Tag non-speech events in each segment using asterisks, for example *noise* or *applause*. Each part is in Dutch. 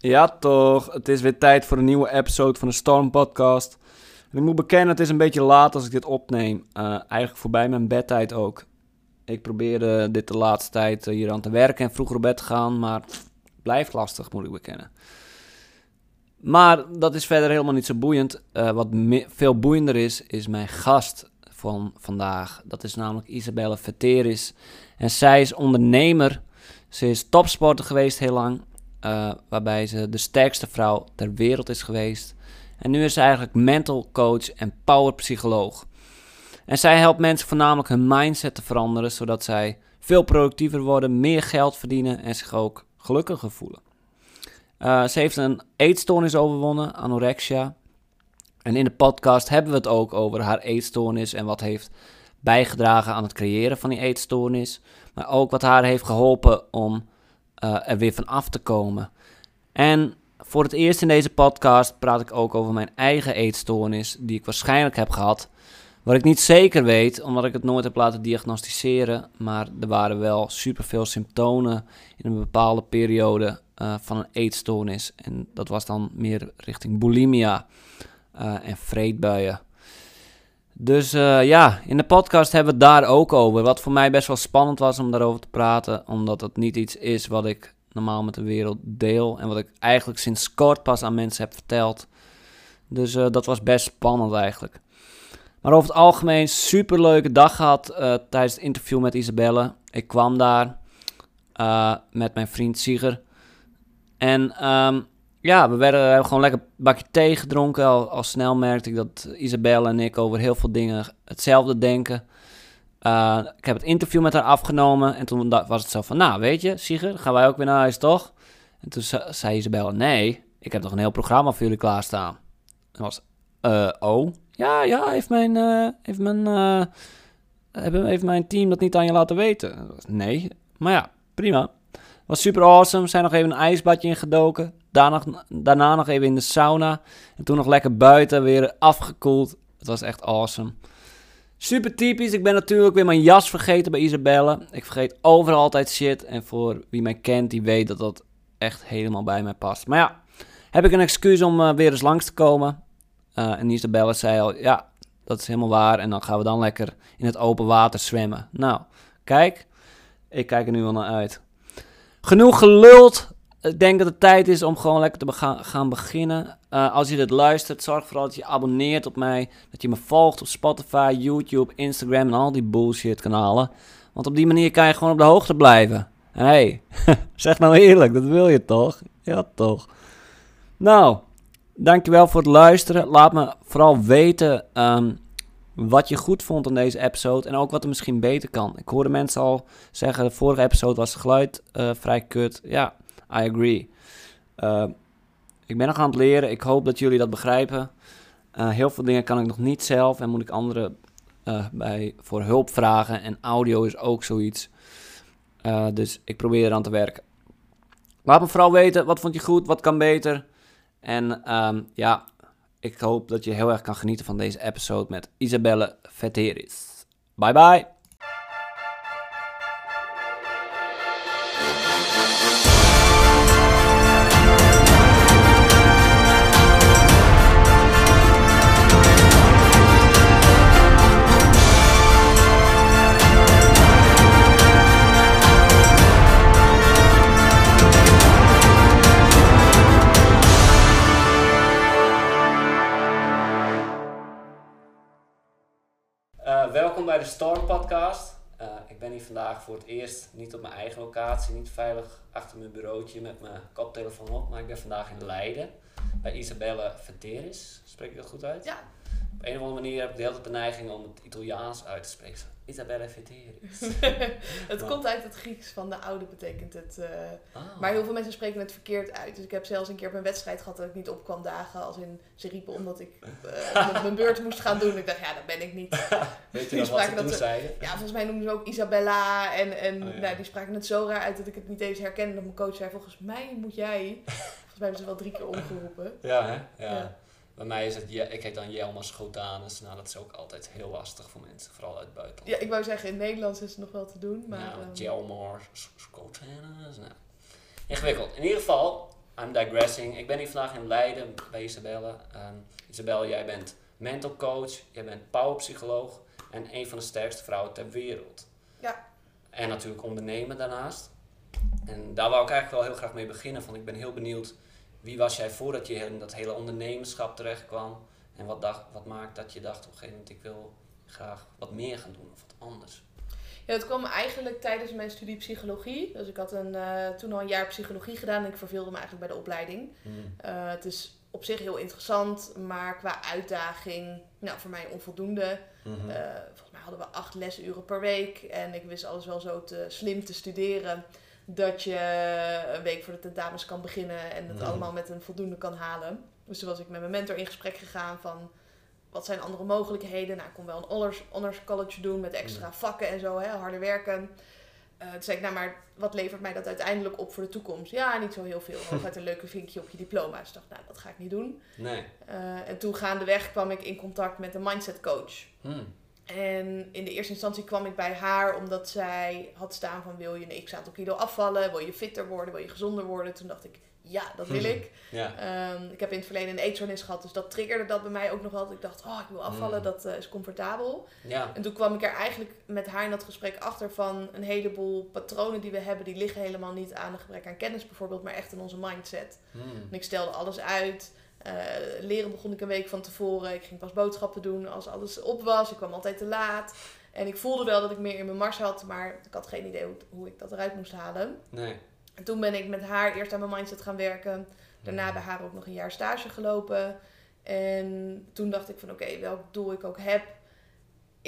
Ja, toch. Het is weer tijd voor een nieuwe episode van de Storm Podcast. En ik moet bekennen, het is een beetje laat als ik dit opneem. Uh, eigenlijk voorbij mijn bedtijd ook. Ik probeerde dit de laatste tijd eh, hier aan te werken en vroeger op bed te gaan, maar blijft lastig, moet ik bekennen. Maar dat is verder helemaal niet zo boeiend. Uh, wat veel boeiender is, is mijn gast van vandaag. Dat is namelijk Isabelle Veteris. En zij is ondernemer. Ze is topsporter geweest heel lang. Uh, waarbij ze de sterkste vrouw ter wereld is geweest. En nu is ze eigenlijk mental coach en powerpsycholoog. En zij helpt mensen voornamelijk hun mindset te veranderen, zodat zij veel productiever worden, meer geld verdienen en zich ook gelukkiger voelen. Uh, ze heeft een eetstoornis overwonnen, anorexia. En in de podcast hebben we het ook over haar eetstoornis en wat heeft bijgedragen aan het creëren van die eetstoornis. Maar ook wat haar heeft geholpen om uh, er weer van af te komen. En voor het eerst in deze podcast praat ik ook over mijn eigen eetstoornis, die ik waarschijnlijk heb gehad. Wat ik niet zeker weet, omdat ik het nooit heb laten diagnosticeren. Maar er waren wel superveel symptomen in een bepaalde periode uh, van een eetstoornis. En dat was dan meer richting bulimia uh, en vreedbuien. Dus uh, ja, in de podcast hebben we het daar ook over. Wat voor mij best wel spannend was om daarover te praten. Omdat het niet iets is wat ik normaal met de wereld deel. En wat ik eigenlijk sinds kort pas aan mensen heb verteld. Dus uh, dat was best spannend eigenlijk. Maar over het algemeen super leuke dag gehad uh, tijdens het interview met Isabelle. Ik kwam daar met mijn vriend Sieger. En um, ja, we werden, hebben gewoon lekker een bakje thee gedronken. Al, al snel merkte ik dat Isabelle en ik over heel veel dingen hetzelfde denken. Uh, ik heb het interview met haar afgenomen en toen was het zo van, nou weet je, Sieger, gaan wij ook weer naar huis, toch? En toen zei Isabelle, nee, ik heb toch een heel programma voor jullie klaarstaan. En was, uh, oh, ja, ja, heeft mijn, heeft mijn, heeft mijn team dat niet aan je laten weten? Nee, maar ja, prima. Was super awesome. Zijn nog even een ijsbadje ingedoken. Daarna, daarna nog even in de sauna. En toen nog lekker buiten, weer afgekoeld. Het was echt awesome. Super typisch. Ik ben natuurlijk weer mijn jas vergeten bij Isabelle. Ik vergeet overal altijd shit. En voor wie mij kent, die weet dat dat echt helemaal bij mij past. Maar ja, heb ik een excuus om uh, weer eens langs te komen. Uh, en Isabelle zei al, ja, dat is helemaal waar. En dan gaan we dan lekker in het open water zwemmen. Nou, kijk. Ik kijk er nu wel naar uit. Genoeg geluld. Ik denk dat het tijd is om gewoon lekker te gaan beginnen. Uh, als je dit luistert, zorg vooral dat je abonneert op mij. Dat je me volgt op Spotify, YouTube, Instagram en al die bullshit kanalen. Want op die manier kan je gewoon op de hoogte blijven. hey, *laughs* zeg nou eerlijk, dat wil je toch? Ja, toch. Nou, dankjewel voor het luisteren. Laat me vooral weten um, wat je goed vond aan deze episode en ook wat er misschien beter kan. Ik hoorde mensen al zeggen, de vorige episode was geluid uh, vrij kut. Ja, I agree. Uh, ik ben nog aan het leren. Ik hoop dat jullie dat begrijpen. Uh, heel veel dingen kan ik nog niet zelf en moet ik anderen bij, voor hulp vragen. En audio is ook zoiets. dus ik probeer eraan te werken. Laat me vooral weten, wat vond je goed, wat kan beter. En um, ja, ik hoop dat je heel erg kan genieten van deze episode met Isabelle Veteris. Bye bye! Storm Podcast. Uh, ik ben hier vandaag voor het eerst niet op mijn eigen locatie, niet veilig achter mijn bureautje met mijn koptelefoon op, maar ik ben vandaag in Leiden bij Isabelle Veteris. Spreek ik dat goed uit? Ja. Op een of andere manier heb ik de hele tijd de neiging om het Italiaans uit te spreken. Isabelle Veteris. *laughs* het komt uit het Grieks, van de oude betekent het. Uh, Maar heel veel mensen spreken het verkeerd uit. Dus ik heb zelfs een keer op een wedstrijd gehad dat ik niet op kwam dagen. Als in, ze riepen omdat ik uh, mijn beurt moest gaan doen. Ik dacht, ja, dat ben ik niet. *laughs* Weet je nog wat ze toen zeiden? Ja, volgens mij noemden ze ook Isabella. En, en oh, ja. nou, die spraken het zo raar uit dat ik het niet eens herkende. Dat mijn coach zei, volgens mij moet jij... *laughs* Volgens mij hebben ze wel drie keer omgeroepen. Ja, hè? ja. ja. Bij mij is het, ik heet dan Jelma Schotanus. Nou, dat is ook altijd heel lastig voor mensen, vooral uit het buitenland. Ja, ik wou zeggen, in Nederlands is het nog wel te doen. Maar, ja, um... Jelma Schotanus. Nou, ingewikkeld. In ieder geval, I'm digressing. Ik ben hier vandaag in Leiden bij Isabelle. Um, Isabelle, jij bent mental coach, jij bent powerpsycholoog en een van de sterkste vrouwen ter wereld. Ja. En natuurlijk ondernemer daarnaast. En daar wou ik eigenlijk wel heel graag mee beginnen. Van ik ben heel benieuwd, wie was jij voordat je in dat hele ondernemerschap terecht kwam? En wat, dacht, wat maakt dat je dacht op een gegeven moment, ik wil graag wat meer gaan doen of wat anders? Ja, het kwam eigenlijk tijdens mijn studie psychologie. Dus ik had een, uh, toen al een jaar psychologie gedaan en ik verveelde me eigenlijk bij de opleiding. Hmm. Uh, het is op zich heel interessant, maar qua uitdaging, nou voor mij onvoldoende. Mhm. Uh, volgens mij hadden we acht lesuren per week en ik wist alles wel zo te slim te studeren dat je een week voor de tentamens kan beginnen en het allemaal met een voldoende kan halen. Dus toen was ik met mijn mentor in gesprek gegaan van wat zijn andere mogelijkheden. Nou, ik kon wel een honors, honors college doen met extra vakken en zo, hè, harder werken. Eh toen zei ik, nou maar wat levert mij dat uiteindelijk op voor de toekomst? Ja, niet zo heel veel. *laughs* Hooguit een leuke vinkje op je diploma. Dus ik dacht, nou dat ga ik niet doen. Nee. Eh, en toen gaandeweg kwam ik in contact met een mindset coach. Hmm. En in de eerste instantie kwam ik bij haar omdat zij had staan van wil je een x aantal kilo afvallen, wil je fitter worden, wil je gezonder worden. Toen dacht ik, ja, dat wil ik. Ja. Ehm, ik heb in het verleden een eetstoornis gehad, dus dat triggerde dat bij mij ook nog wel. Ik dacht, oh, ik wil afvallen, Mm. dat eh, is comfortabel. Ja. En toen kwam ik er eigenlijk met haar in dat gesprek achter van een heleboel patronen die we hebben, die liggen helemaal niet aan een gebrek aan kennis bijvoorbeeld, maar echt in onze mindset. Hmm. En ik stelde alles uit. Eh, leren begon ik een week van tevoren. Ik ging pas boodschappen doen als alles op was. Ik kwam altijd te laat. En ik voelde wel dat ik meer in mijn mars had, maar ik had geen idee hoe, hoe ik dat eruit moest halen. Nee. En toen ben ik met haar eerst aan mijn mindset gaan werken. Daarna Hmm. bij haar ook nog een jaar stage gelopen. En toen dacht ik van oké, welk doel ik ook heb,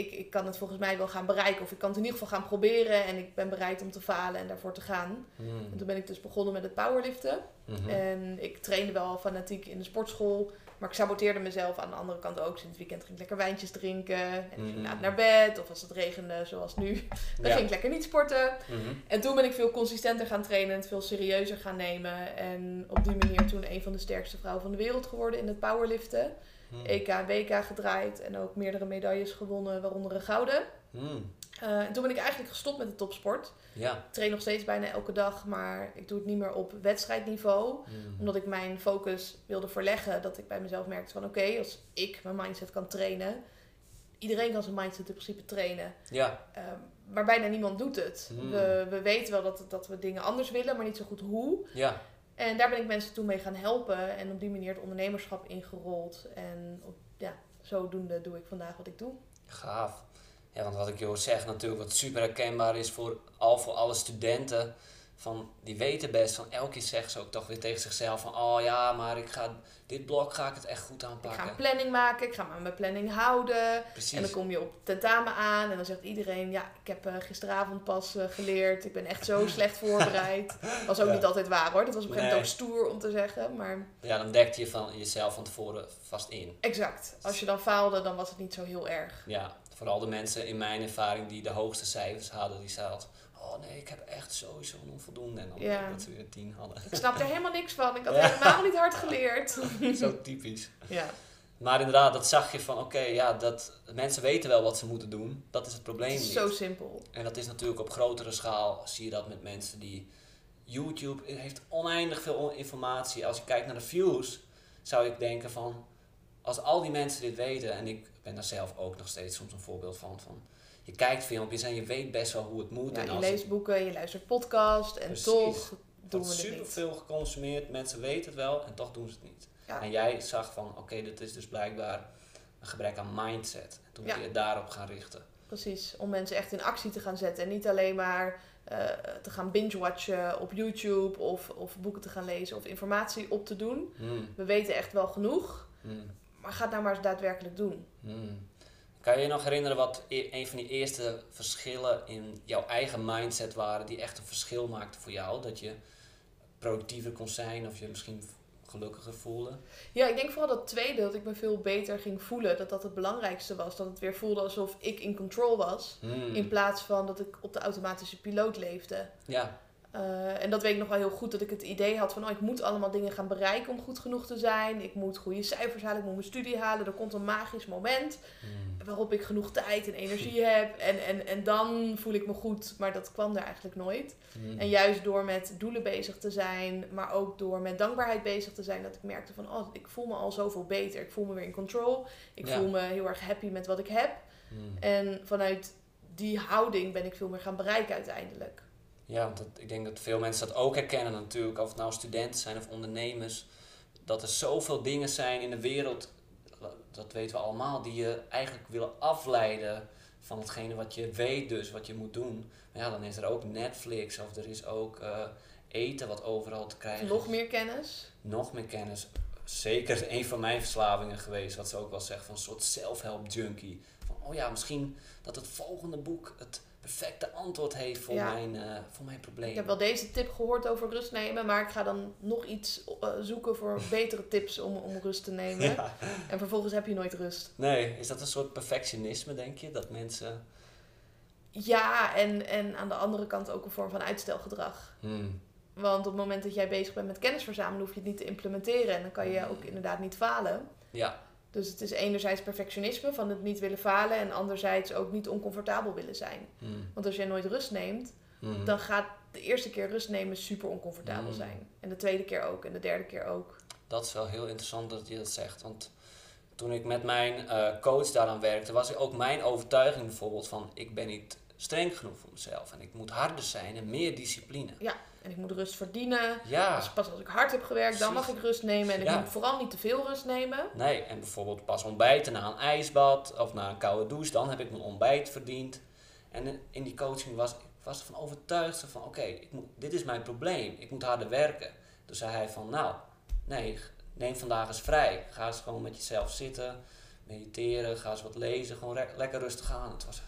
ik, ik kan het volgens mij wel gaan bereiken. Of ik kan het in ieder geval gaan proberen. En ik ben bereid om te falen en daarvoor te gaan. Hmm. En toen ben ik dus begonnen met het powerliften. Mhm. En ik trainde wel fanatiek in de sportschool. Maar ik saboteerde mezelf aan de andere kant ook. Dus in het weekend ging ik lekker wijntjes drinken. En ik ging Mhm. laat naar bed. Of als het regende, zoals nu, *laughs* dan Ja. ging ik lekker niet sporten. Mhm. En toen ben ik veel consistenter gaan trainen en het veel serieuzer gaan nemen. En op die manier toen een van de sterkste vrouwen van de wereld geworden in het powerliften. Hmm. EK en WK gedraaid en ook meerdere medailles gewonnen, waaronder een gouden. Hmm. Eh, en toen ben ik eigenlijk gestopt met de topsport. Ja. Ik train nog steeds bijna elke dag, maar ik doe het niet meer op wedstrijdniveau Hmm. omdat ik mijn focus wilde verleggen, dat ik bij mezelf merkte van oké, als ik mijn mindset kan trainen, iedereen kan zijn mindset in principe trainen. Ja. Ehm, maar bijna niemand doet het. Hmm. We, we weten wel dat, dat we dingen anders willen, maar niet zo goed hoe. Ja. En daar ben ik mensen toen mee gaan helpen en op die manier het ondernemerschap ingerold. En op, ja, zodoende doe ik vandaag wat ik doe. Gaaf. Ja, want wat ik je zeggen natuurlijk, wat super herkenbaar is voor al voor alle studenten. Van, die weten best van elke keer zeggen ze ook toch weer tegen zichzelf van oh ja, maar ik ga dit blok ga ik het echt goed Ik ga aanpakken. een planning maken, ik ga me aan mijn planning houden. Precies. En dan kom je op tentamen aan en dan zegt iedereen, ja, ik heb eh, gisteravond pas eh, geleerd, ik ben echt zo *laughs* slecht voorbereid. Was ook Ja. niet altijd waar hoor, dat was op een gegeven moment Nee. ook stoer om te zeggen, maar Ja, dan dekt je van jezelf van tevoren vast in. exact. Als je dan faalde, dan was het niet zo heel erg. Ja, vooral de mensen in mijn ervaring die de hoogste cijfers hadden, die altijd, oh nee, ik heb echt sowieso een onvoldoende. En dan Ja. dat ze weer tien hadden. Ik snapte er helemaal niks van, ik had Ja. helemaal niet hard geleerd. *laughs* Zo typisch. Ja, Maar inderdaad, dat zag je van, oké, ja, dat mensen weten wel wat ze moeten doen. Dat is het probleem het is niet. zo simpel. En dat is natuurlijk op grotere schaal, zie je dat met mensen die... YouTube heeft oneindig veel informatie. Als je kijkt naar de views, zou ik denken van... Als al die mensen dit weten, en ik ben daar zelf ook nog steeds soms een voorbeeld van... van je kijkt filmpjes en je weet best wel hoe het moet. Ja, en je als leest boeken, je luistert podcast en Precies. toch doen we het super niet. veel geconsumeerd, mensen weten het wel en toch doen ze het niet. Ja. En jij zag van, oké, dit is dus blijkbaar een gebrek aan mindset. En toen Ja. ben je daarop gaan richten. Precies, om mensen echt in actie te gaan zetten. En niet alleen maar eh, te gaan binge-watchen op YouTube of, of boeken te gaan lezen of informatie op te doen. Hmm, We weten echt wel genoeg, hmm, maar ga het nou maar eens daadwerkelijk doen. hmm. Kan je je nog herinneren wat e- een van die eerste verschillen in jouw eigen mindset waren die echt een verschil maakten voor jou? Dat je productiever kon zijn of je misschien gelukkiger voelde? Ja, ik denk vooral dat tweede, dat ik me veel beter ging voelen. Dat dat het belangrijkste was. Dat het weer voelde alsof ik in control was. Hmm, In plaats van dat ik op de automatische piloot leefde. Ja, Eh, en dat weet ik nog wel heel goed, dat ik het idee had van... Oh, ik moet allemaal dingen gaan bereiken om goed genoeg te zijn. Ik moet goede cijfers halen, ik moet mijn studie halen. Er komt een magisch moment Hmm. waarop ik genoeg tijd en energie *laughs* heb. En, en, en dan voel ik me goed, maar dat kwam er eigenlijk nooit. Hmm. En juist door met doelen bezig te zijn, maar ook door met dankbaarheid bezig te zijn... dat ik merkte van, oh, ik voel me al zoveel beter. Ik voel me weer in control. Ik Ja. voel me heel erg happy met wat ik heb. Hmm. En vanuit die houding ben ik veel meer gaan bereiken uiteindelijk. Ja, want dat, ik denk dat veel mensen dat ook herkennen natuurlijk, of het nou studenten zijn of ondernemers. Dat er zoveel dingen zijn in de wereld, dat weten we allemaal, die je eigenlijk willen afleiden van hetgene wat je weet dus, wat je moet doen. Maar ja, dan is er ook Netflix of er is ook eh, eten wat overal te krijgen Nog meer kennis. Nog meer kennis. Zeker een van mijn verslavingen geweest, wat ze ook wel zegt, van een soort self-help junkie. Oh ja, misschien dat het volgende boek het perfecte antwoord heeft voor, Ja. mijn, eh, voor mijn probleem. Ik heb wel deze tip gehoord over rust nemen, maar ik ga dan nog iets eh, zoeken voor *laughs* betere tips om, om rust te nemen. Ja. En vervolgens heb je nooit rust. Nee, is dat een soort perfectionisme, denk je? Dat mensen. Ja, en, en aan de andere kant ook een vorm van uitstelgedrag. Hmm, Want op het moment dat jij bezig bent met kennis verzamelen, hoef je het niet te implementeren. En dan kan je ook inderdaad niet falen. Ja, Dus het is enerzijds perfectionisme van het niet willen falen en anderzijds ook niet oncomfortabel willen zijn. hmm, Want als jij nooit rust neemt, hmm. dan gaat de eerste keer rust nemen super oncomfortabel Mm. zijn. En de tweede keer ook en de derde keer ook. Dat is wel heel interessant dat je dat zegt. Want toen ik met mijn eh, coach daaraan werkte, was ook mijn overtuiging bijvoorbeeld van ik ben niet streng genoeg voor mezelf. En ik moet harder zijn en meer discipline. En ik moet rust verdienen. Ja, Dus pas als ik hard heb gewerkt, dan mag ik rust nemen. En ik Ja. moet vooral niet te veel rust nemen. nee. En bijvoorbeeld pas ontbijten na een ijsbad of na een koude douche, dan heb ik mijn ontbijt verdiend. En in- die coaching was ik was ervan overtuigd van oké, moet dit is mijn probleem. Ik moet harder werken. Toen zei hij van nou, nee, neem vandaag eens vrij. Ga eens gewoon met jezelf zitten, mediteren, ga eens wat lezen, gewoon lekker rustig aan. Het was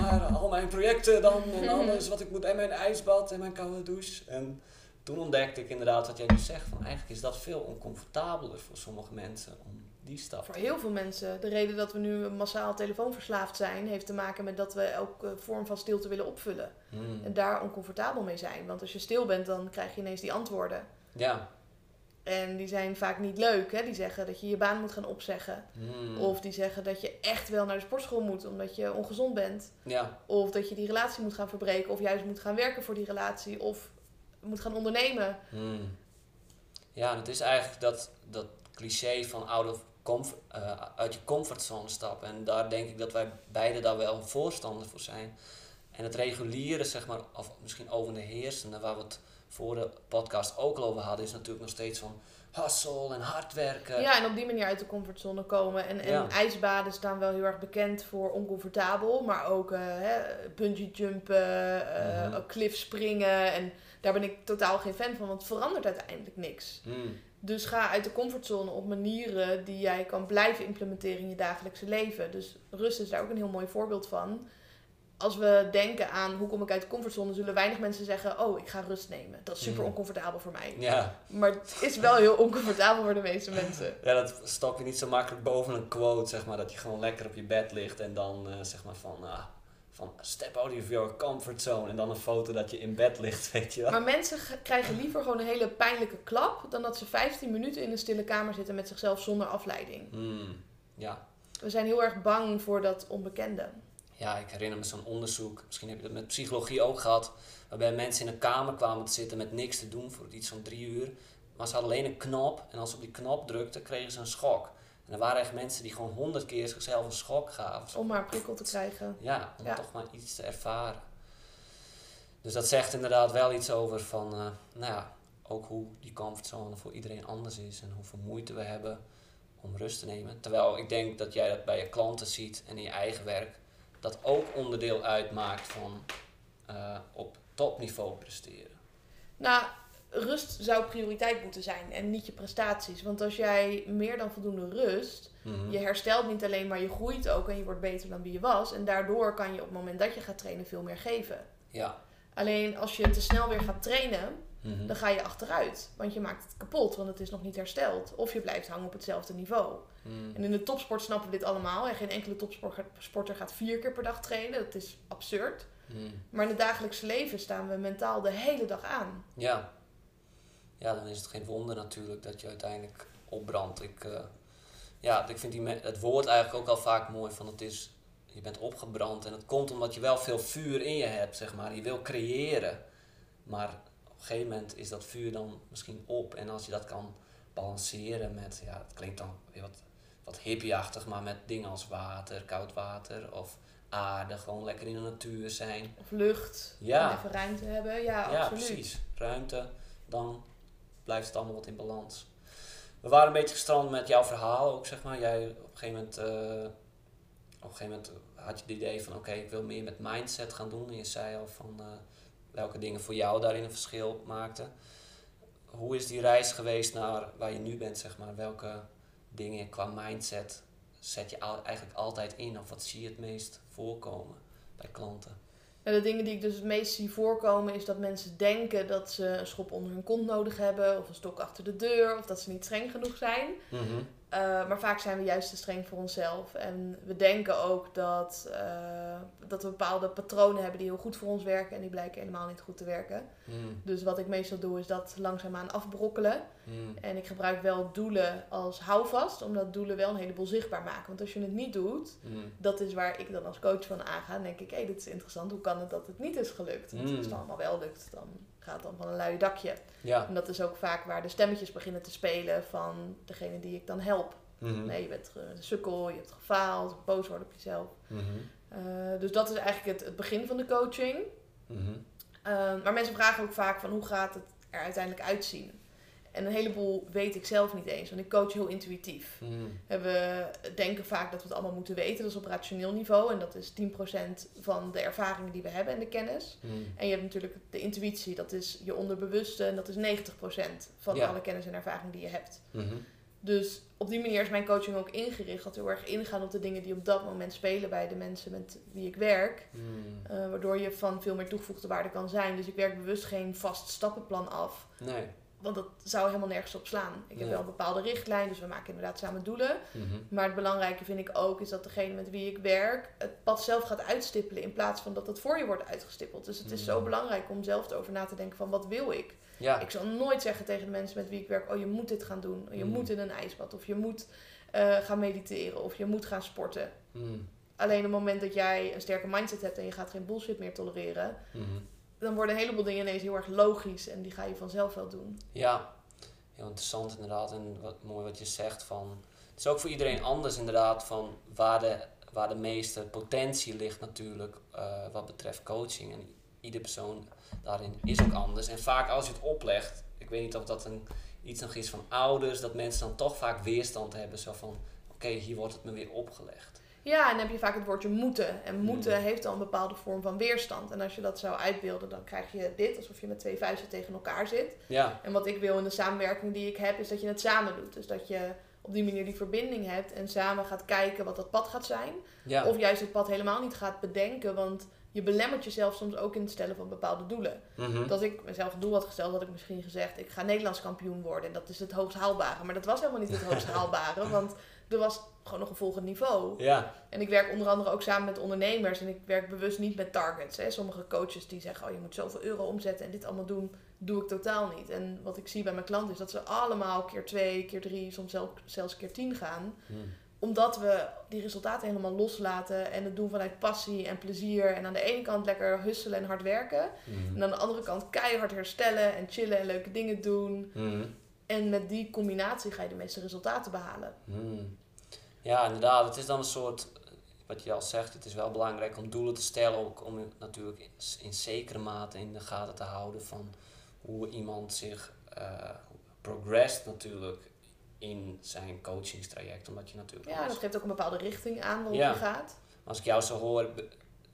maar al mijn projecten dan en alles wat ik moet en mijn ijsbad en mijn koude douche. En toen ontdekte ik inderdaad wat jij nu zegt van eigenlijk is dat veel oncomfortabeler voor sommige mensen om die stap Voor te heel veel mensen. De reden dat we nu massaal telefoonverslaafd zijn, heeft te maken met dat we elke vorm van stilte willen opvullen. Hmm. En daar oncomfortabel mee zijn. Want als je stil bent, dan krijg je ineens die antwoorden. Ja. En die zijn vaak niet leuk. Hè? Die zeggen dat je je baan moet gaan opzeggen. Hmm. Of die zeggen dat je echt wel naar de sportschool moet omdat je ongezond bent. Ja. Of dat je die relatie moet gaan verbreken. Of juist moet gaan werken voor die relatie. Of moet gaan ondernemen. Hmm. Ja, het is eigenlijk dat, dat cliché van out of comf- eh, uit je comfortzone stappen. En daar denk ik dat wij beide daar wel voorstander voor zijn. En het reguliere, zeg maar, of misschien over de heersende, waar we het voor de podcast ook al over hadden, is natuurlijk nog steeds van hustle en hard werken. Ja, en op die manier uit de comfortzone komen. En, en Ja. ijsbaden staan wel heel erg bekend voor oncomfortabel. Maar ook eh hè, bungee jumpen, eh Mhm. cliff springen. En daar ben ik totaal geen fan van, want het verandert uiteindelijk niks. Hmm. Dus ga uit de comfortzone op manieren die jij kan blijven implementeren in je dagelijkse leven. Dus rust is daar ook een heel mooi voorbeeld van. Als we denken aan hoe kom ik uit de comfortzone, zullen weinig mensen zeggen: Oh, ik ga rust nemen. Dat is super Mm. oncomfortabel voor mij. Ja. Maar het is wel heel oncomfortabel voor de meeste mensen. ja, dat stop je niet zo makkelijk boven een quote, zeg maar, dat je gewoon lekker op je bed ligt en dan eh, zeg maar van, ah, van step out of your comfort zone en dan een foto dat je in bed ligt, *laughs* weet je wel. Maar mensen krijgen liever gewoon een hele pijnlijke klap dan dat ze 15 minuten in een stille kamer zitten met zichzelf zonder afleiding. Hmm. Ja. We zijn heel erg bang voor dat onbekende. Ja, ik herinner me zo'n onderzoek, misschien heb je dat met psychologie ook gehad, waarbij mensen in een kamer kwamen te zitten met niks te doen voor iets van drie uur. Maar ze hadden alleen een knop en als ze op die knop drukten, kregen ze een schok. En er waren echt mensen die gewoon honderd keer zichzelf een schok gaven. Om maar een prikkel te krijgen. Ja, om Ja. toch maar iets te ervaren. Dus dat zegt inderdaad wel iets over van, eh, nou ja, ook hoe die comfortzone voor iedereen anders is en hoeveel moeite we hebben om rust te nemen. Terwijl ik denk dat jij dat bij je klanten ziet en in je eigen werk, dat ook onderdeel uitmaakt van eh, op topniveau presteren. Nou, rust zou prioriteit moeten zijn en niet je prestaties. Want als jij meer dan voldoende rust, Mhm. je herstelt niet alleen, maar je groeit ook en je wordt beter dan wie je was. En daardoor kan je op het moment dat je gaat trainen veel meer geven. Ja. Alleen als je te snel weer gaat trainen, Mhm. dan ga je achteruit. Want je maakt het kapot, want het is nog niet hersteld. Of je blijft hangen op hetzelfde niveau. Mhm. En in de topsport snappen we dit allemaal. En geen enkele topsporter gaat vier keer per dag trainen. Dat is absurd. Hmm. Maar in het dagelijkse leven staan we mentaal de hele dag aan. Ja. Ja, dan is het geen wonder natuurlijk dat je uiteindelijk opbrandt. Ik, eh, ja, ik vind die me- het woord eigenlijk ook al vaak mooi van het is, je bent opgebrand en het komt omdat je wel veel vuur in je hebt, zeg maar. Je wil creëren, maar op een gegeven moment is dat vuur dan misschien op en als je dat kan balanceren met, ja, het klinkt dan weer wat, wat hippieachtig, maar met dingen als water, koud water of aarde, gewoon lekker in de natuur zijn. Of lucht, Ja. en even ruimte hebben. Ja, Ja, absoluut. precies. Ruimte, dan blijft het allemaal wat in balans. We waren een beetje gestrand met jouw verhaal ook, zeg maar. Jij op een gegeven moment, eh, op een gegeven moment had je het idee van, oké, ik wil meer met mindset gaan doen. En je zei al van eh, welke dingen voor jou daarin een verschil maakten. Hoe is die reis geweest naar waar je nu bent, zeg maar? Welke dingen qua mindset zet je al, eigenlijk altijd in? Of wat zie je het meest voorkomen bij klanten? En de dingen die ik dus het meest zie voorkomen is dat mensen denken dat ze een schop onder hun kont nodig hebben, of een stok achter de deur, of dat ze niet streng genoeg zijn. Uh, maar vaak zijn we juist te streng voor onszelf. En we denken ook dat, uh, dat we bepaalde patronen hebben die heel goed voor ons werken en die blijken helemaal niet goed te werken. Mm. Dus wat ik meestal doe is dat langzaamaan afbrokkelen. Mm. En ik gebruik wel doelen als houvast, omdat doelen wel een heleboel zichtbaar maken. Want als je het niet doet, Mm. dat is waar ik dan als coach van aanga. Dan denk ik, hé, hey, dit is interessant. Hoe kan het dat het niet is gelukt? Want als het allemaal wel lukt, dan gaat dan van een lui dakje. Ja. En dat is ook vaak waar de stemmetjes beginnen te spelen van degene die ik dan help. Mhm. Nee, je bent een sukkel, je hebt gefaald, boos worden op jezelf. Mhm. Uh, dus dat is eigenlijk het, het begin van de coaching. Mhm. Uh, maar mensen vragen ook vaak van hoe gaat het er uiteindelijk uitzien? En een heleboel weet ik zelf niet eens, want ik coach heel intuïtief. Mm. We denken vaak dat we het allemaal moeten weten, dat is op rationeel niveau. En dat is 10% van de ervaringen die we hebben en de kennis. Mm. En je hebt natuurlijk de intuïtie, dat is je onderbewuste. En dat is 90% van Ja. alle kennis en ervaring die je hebt. Mhm. Dus op die manier is mijn coaching ook ingericht. Dat we heel erg ingaan op de dingen die op dat moment spelen bij de mensen met wie ik werk. Mm. Uh, waardoor je van veel meer toegevoegde waarde kan zijn. Dus ik werk bewust geen vast stappenplan af. Nee. Want dat zou helemaal nergens op slaan. Ik heb wel een bepaalde richtlijn, dus we maken inderdaad samen doelen. Mhm. Maar het belangrijke vind ik ook is dat degene met wie ik werk het pad zelf gaat uitstippelen in plaats van dat het voor je wordt uitgestippeld. Dus het is zo Mm. belangrijk om zelf erover na te denken van wat wil ik? Ja. Ik zal nooit zeggen tegen de mensen met wie ik werk, oh je moet dit gaan doen. Je Mm. moet in een ijsbad of je moet eh, gaan mediteren of je moet gaan sporten. Alleen op het moment dat jij een sterke mindset hebt en je gaat geen bullshit meer tolereren, Mhm. Dan worden een heleboel dingen ineens heel erg logisch en die ga je vanzelf wel doen. Ja. Heel interessant inderdaad. En wat mooi wat je zegt van... Het is ook voor iedereen anders inderdaad van waar de, waar de meeste potentie ligt natuurlijk eh, wat betreft coaching. En ieder persoon daarin is ook anders. En vaak als je het oplegt, ik weet niet of dat een, iets nog is van ouders, dat mensen dan toch vaak weerstand hebben. Zo van, oké, hier wordt het me weer opgelegd. Ja, en dan heb je vaak het woordje moeten. En moeten Mm. heeft al een bepaalde vorm van weerstand. En als je dat zou uitbeelden, dan krijg je dit, alsof je met twee vuisten tegen elkaar zit. Ja. En wat ik wil in de samenwerking die ik heb, is dat je het samen doet. Dus dat je op die manier die verbinding hebt en samen gaat kijken wat dat pad gaat zijn. Ja. Of juist het pad helemaal niet gaat bedenken, want je belemmert jezelf soms ook in het stellen van bepaalde doelen. Mhm. Dat ik mezelf een doel had gesteld, had ik misschien gezegd, ik ga Nederlands kampioen worden. En dat is het hoogst haalbare. Maar dat was helemaal niet het *laughs* hoogst haalbare, want er was gewoon nog een volgend niveau. Ja. En ik werk onder andere ook samen met ondernemers. En ik werk bewust niet met targets. Hè. Sommige coaches die zeggen, oh je moet zoveel euro omzetten en dit allemaal doen, doe ik totaal niet. En wat ik zie bij mijn klanten is dat ze allemaal keer twee, keer drie, soms zelfs, zelfs keer tien gaan. Mm. Omdat we die resultaten helemaal loslaten en het doen vanuit passie en plezier. En aan de ene kant lekker husselen en hard werken. Mhm. En aan de andere kant keihard herstellen en chillen en leuke dingen doen. Mhm. En met die combinatie ga je de meeste resultaten behalen. Hmm. Ja, inderdaad. Het is dan een soort, wat je al zegt, het is wel belangrijk om doelen te stellen, ook om natuurlijk in, in zekere mate in de gaten te houden van hoe iemand zich eh progressed natuurlijk in zijn coachingstraject. Omdat je natuurlijk Ja, dat geeft ook een bepaalde richting aan waarop Ja. je gaat. als ik jou zo hoor,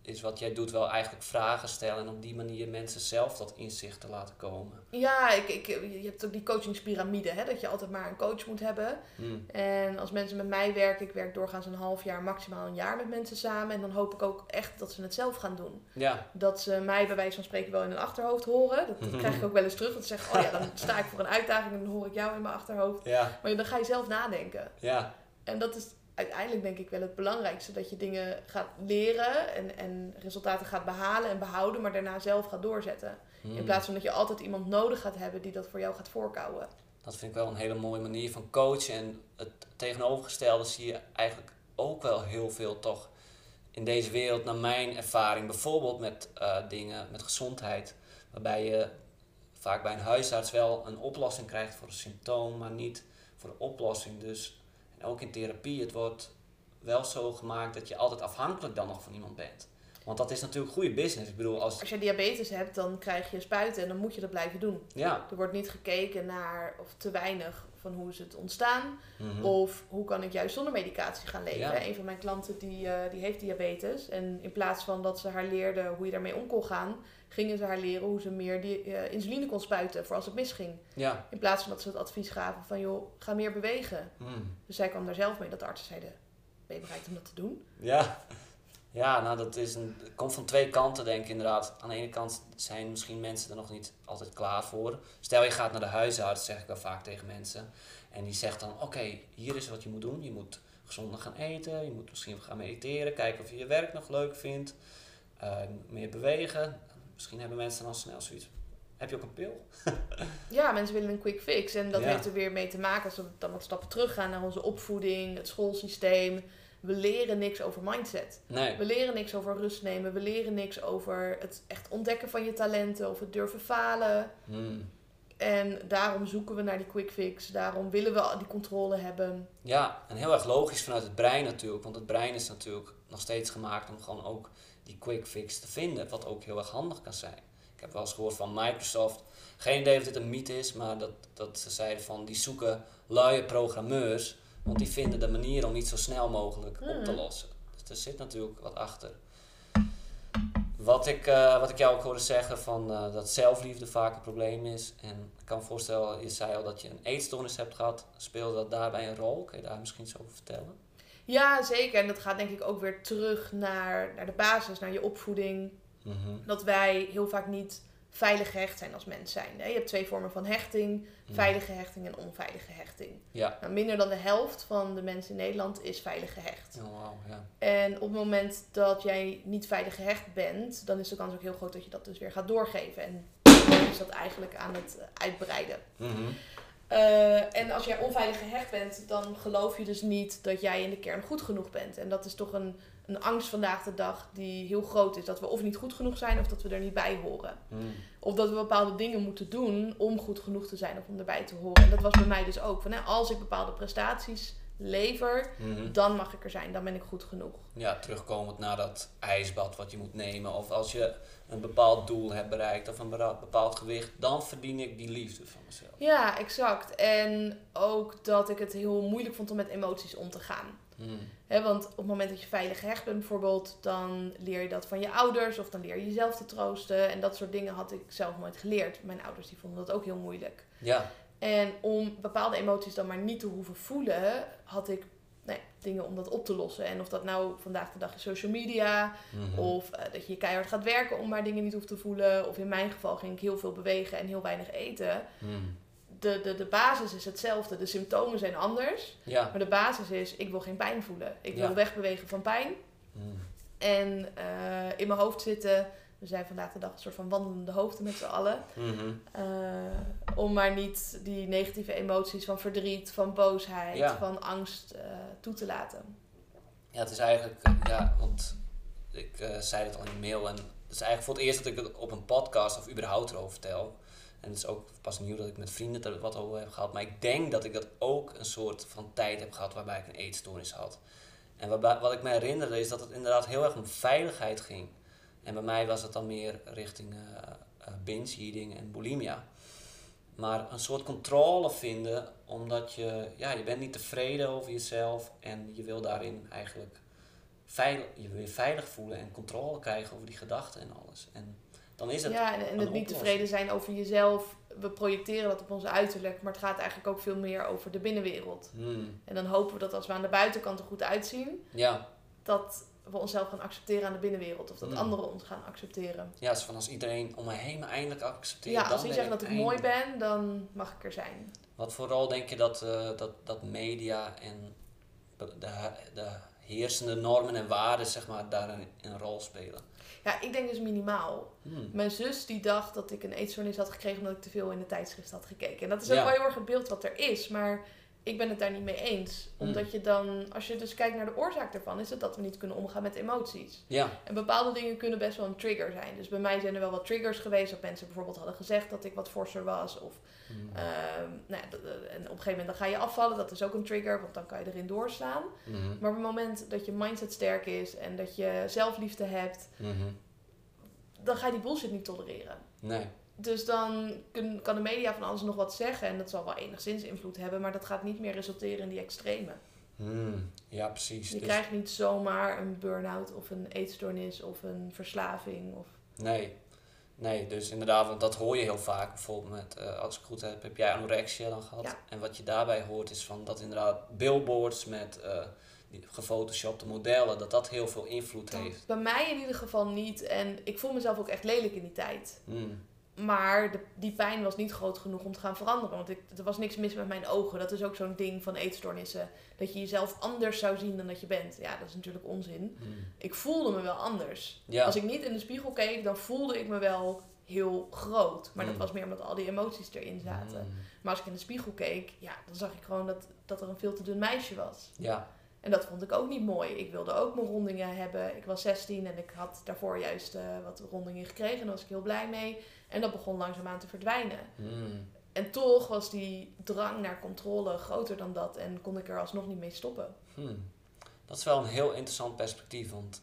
is wat jij doet wel eigenlijk vragen stellen en op die manier mensen zelf tot inzicht te laten komen. Ja, ik, ik, je hebt ook die coachingspyramide, hè, dat je altijd maar een coach moet hebben. Hmm. En als mensen met mij werken, ik werk doorgaans een half jaar, maximaal een jaar met mensen samen. En dan hoop ik ook echt dat ze het zelf gaan doen. Ja, Dat ze mij bij wijze van spreken wel in hun achterhoofd horen. Dat, dat krijg ik ook wel eens terug. Dat ze zeggen, oh ja, dan sta ik voor een uitdaging en dan hoor ik jou in mijn achterhoofd. ja, Maar dan ga je zelf nadenken. ja. En dat is uiteindelijk denk ik wel het belangrijkste. Dat je dingen gaat leren en, en resultaten gaat behalen en behouden, maar daarna zelf gaat doorzetten. In Hmm. plaats van dat je altijd iemand nodig gaat hebben die dat voor jou gaat voorkouwen. Dat vind ik wel een hele mooie manier van coachen. En het tegenovergestelde zie je eigenlijk ook wel heel veel toch in deze wereld, naar mijn ervaring. Bijvoorbeeld met eh, dingen met gezondheid. Waarbij je vaak bij een huisarts wel een oplossing krijgt voor een symptoom, maar niet voor de oplossing. Dus ook in therapie, het wordt wel zo gemaakt dat je altijd afhankelijk dan nog van iemand bent. Want dat is natuurlijk goede business. Ik bedoel, als... Als je diabetes hebt, dan krijg je spuiten en dan moet je dat blijven doen. Ja. Er wordt niet gekeken naar, of te weinig, van hoe is het ontstaan. Mhm. Of hoe kan ik juist zonder medicatie gaan leven. Ja. Een van mijn klanten die, eh, die heeft diabetes. En in plaats van dat ze haar leerde hoe je daarmee om kon gaan, gingen ze haar leren hoe ze meer die, eh, insuline kon spuiten voor als het misging. Ja. In plaats van dat ze het advies gaven van joh, ga meer bewegen. Mm. Dus zij kwam daar zelf mee dat de artsen zeiden, ben je bereid om dat te doen? Ja, ja nou dat is een, komt van twee kanten denk ik inderdaad. Aan de ene kant zijn misschien mensen er nog niet altijd klaar voor. Stel je gaat naar de huisarts, zeg ik wel vaak tegen mensen. En die zegt dan, oké, hier is wat je moet doen. Je moet gezonder gaan eten, je moet misschien gaan mediteren, kijken of je je werk nog leuk vindt. eh, meer bewegen. Misschien hebben mensen dan snel zoiets. Heb je ook een pil? *laughs* Ja, mensen willen een quick fix. En dat Ja. heeft er weer mee te maken, als we dan wat stappen teruggaan naar onze opvoeding, het schoolsysteem. We leren niks over mindset. Nee. We leren niks over rust nemen. We leren niks over het echt ontdekken van je talenten of het durven falen. Hmm. En daarom zoeken we naar die quick fix. Daarom willen we die controle hebben. Ja, en heel erg logisch vanuit het brein natuurlijk. Want het brein is natuurlijk nog steeds gemaakt om gewoon ook die quick fix te vinden. Wat ook heel erg handig kan zijn. Ik heb wel eens gehoord van Microsoft. Geen idee of dit een mythe is, maar dat, dat ze zeiden van die zoeken luie programmeurs. Want die vinden de manier om iets zo snel mogelijk op te Mhm. lossen. Dus er zit natuurlijk wat achter. Wat ik, eh, wat ik jou ook hoorde zeggen van eh, dat zelfliefde vaak een probleem is. En ik kan me voorstellen, je zei al dat je een eetstoornis hebt gehad. Speelde dat daarbij een rol? Kun je daar misschien iets over vertellen? Ja, zeker. En dat gaat denk ik ook weer terug naar, naar de basis, naar je opvoeding. Mhm. Dat wij heel vaak niet veilig gehecht zijn als mens zijn. Je hebt twee vormen van hechting. Mhm. Veilige hechting en onveilige hechting. Ja. Nou, minder dan de helft van de mensen in Nederland is veilig gehecht. Oh, wauw, ja. En op het moment dat jij niet veilig gehecht bent, dan is de kans ook heel groot dat je dat dus weer gaat doorgeven. En dan is dat eigenlijk aan het eh, uitbreiden. Mhm. Eh, en als jij onveilig gehecht bent, dan geloof je dus niet dat jij in de kern goed genoeg bent. En dat is toch een, een angst vandaag de dag die heel groot is. Dat we of niet goed genoeg zijn of dat we er niet bij horen. Mhm. Of dat we bepaalde dingen moeten doen om goed genoeg te zijn of om erbij te horen. En dat was bij mij dus ook. Van, hè, als ik bepaalde prestaties lever, Mhm. dan mag ik er zijn. Dan ben ik goed genoeg. Ja, terugkomend naar dat ijsbad wat je moet nemen. Of als je een bepaald doel hebt bereikt of een bepaald gewicht, dan verdien ik die liefde van mezelf. Ja, exact. En ook dat ik het heel moeilijk vond om met emoties om te gaan. Mhm. Hè, want op het moment dat je veilig gehecht bent bijvoorbeeld, dan leer je dat van je ouders of dan leer je jezelf te troosten. En dat soort dingen had ik zelf nooit geleerd. Mijn ouders die vonden dat ook heel moeilijk. Ja, En om bepaalde emoties dan maar niet te hoeven voelen, had ik nou ja, dingen om dat op te lossen. En of dat nou vandaag de dag is social media, Mhm. of eh, dat je keihard gaat werken om maar dingen niet hoeft te voelen. Of in mijn geval ging ik heel veel bewegen en heel weinig eten. Mhm. De, de, de basis is hetzelfde. De symptomen zijn anders. Ja. Maar de basis is, ik wil geen pijn voelen. Ik wil Ja. wegbewegen van pijn. Mhm. En eh, in mijn hoofd zitten. We zijn vandaag de dag een soort van wandelende hoofden met z'n allen. Mhm. Eh, om maar niet die negatieve emoties van verdriet, van boosheid, Ja. van angst eh, toe te laten. Ja, het is eigenlijk, ja, want ik eh, zei het al in de mail en het is eigenlijk voor het eerst dat ik het op een podcast of überhaupt erover vertel. En het is ook pas nieuw dat ik met vrienden er wat over heb gehad. Maar ik denk dat ik dat ook een soort van tijd heb gehad waarbij ik een eetstoornis had. En waarbij, wat ik me herinnerde is dat het inderdaad heel erg om veiligheid ging. En bij mij was het dan meer richting eh eh, binge eating en bulimia. Maar een soort controle vinden, omdat je, ja, je bent niet tevreden over jezelf en je wil daarin eigenlijk veilig, je wil je veilig voelen en controle krijgen over die gedachten en alles. En dan is het, Ja, en, het niet oplossing. tevreden zijn over jezelf. We projecteren dat op onze uiterlijk, maar het gaat eigenlijk ook veel meer over de binnenwereld. Hmm, En dan hopen we dat als we aan de buitenkant er goed uitzien, ja, dat we onszelf gaan accepteren aan de binnenwereld. Of dat Mm. anderen ons gaan accepteren. ja, van als iedereen om me heen me eindelijk accepteert. Ja, als die zeggen dat ik mooi ben, dan mag ik er zijn. Wat voor rol denk je dat, eh, dat, dat media en de, de heersende normen en waarden zeg maar, daarin een rol spelen? Ja, ik denk dus minimaal. Hmm. Mijn zus die dacht dat ik een eetstoornis had gekregen omdat ik te veel in de tijdschrift had gekeken. En dat is ook Ja. wel heel erg het beeld wat er is. Maar ik ben het daar niet mee eens. Hmm. Omdat je dan, als je dus kijkt naar de oorzaak ervan, is het dat we niet kunnen omgaan met emoties. Ja, En bepaalde dingen kunnen best wel een trigger zijn. Dus bij mij zijn er wel wat triggers geweest. Dat mensen bijvoorbeeld hadden gezegd dat ik wat forser was. Of Hmm. Ehm, nou ja, en op een gegeven moment dan ga je afvallen. Dat is ook een trigger, want dan kan je erin doorslaan. Mhm. Maar op het moment dat je mindset sterk is en dat je zelfliefde hebt, Mhm. dan ga je die bullshit niet tolereren. Nee. Dus dan kun- kan de media van alles nog wat zeggen en dat zal wel enigszins invloed hebben, maar dat gaat niet meer resulteren in die extreme. Hmm. Ja, precies. Je Dus- krijgt niet zomaar een burn-out of een eetstoornis of een verslaving. Of... Nee. Nee, dus inderdaad, want dat hoor je heel vaak. Bijvoorbeeld met, eh, als ik goed heb, heb jij anorexia dan gehad. Ja. En wat je daarbij hoort is van dat inderdaad billboards met die gefotoshopte modellen, dat dat heel veel invloed heeft. Bij mij in ieder geval niet en ik voel mezelf ook echt lelijk in die tijd. Hmm. Maar de, die pijn was niet groot genoeg om te gaan veranderen. Want ik, er was niks mis met mijn ogen. Dat is ook zo'n ding van eetstoornissen. Dat je jezelf anders zou zien dan dat je bent. Ja, dat is natuurlijk onzin. Hmm. Ik voelde me wel anders. Ja. Als ik niet in de spiegel keek, dan voelde ik me wel heel groot. Maar dat Mm. was meer omdat al die emoties erin zaten. Hmm. Maar als ik in de spiegel keek, ja, dan zag ik gewoon dat, dat er een veel te dun meisje was. Ja. En dat vond ik ook niet mooi. Ik wilde ook mijn rondingen hebben. Ik was 16 en ik had daarvoor juist eh, wat rondingen gekregen. En daar was ik heel blij mee. En dat begon langzaamaan te verdwijnen. Hmm. En toch was die drang naar controle groter dan dat. En kon ik er alsnog niet mee stoppen. Hmm. Dat is wel een heel interessant perspectief, want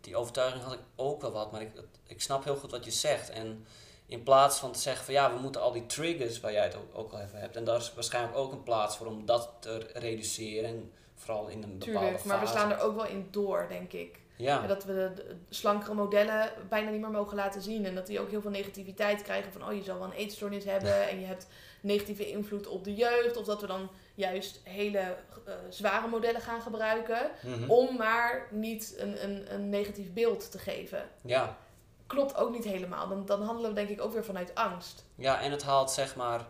die overtuiging had ik ook wel wat, maar ik, ik snap heel goed wat je zegt. En in plaats van te zeggen van ja, we moeten al die triggers waar jij het ook, ook al even hebt, en daar is waarschijnlijk ook een plaats voor om dat te reduceren, en vooral in een bepaalde Tuurlijk, maar we slaan er ook wel in door, denk ik. Ja, En dat we de, slankere modellen bijna niet meer mogen laten zien. En dat die ook heel veel negativiteit krijgen van... oh, je zal wel een eetstoornis hebben en je hebt negatieve invloed op de jeugd. Of dat we dan juist hele eh, zware modellen gaan gebruiken... Mhm. om maar niet een, een, een negatief beeld te geven. ja. Klopt ook niet helemaal. Dan, dan handelen we denk ik ook weer vanuit angst. ja, en het haalt zeg maar,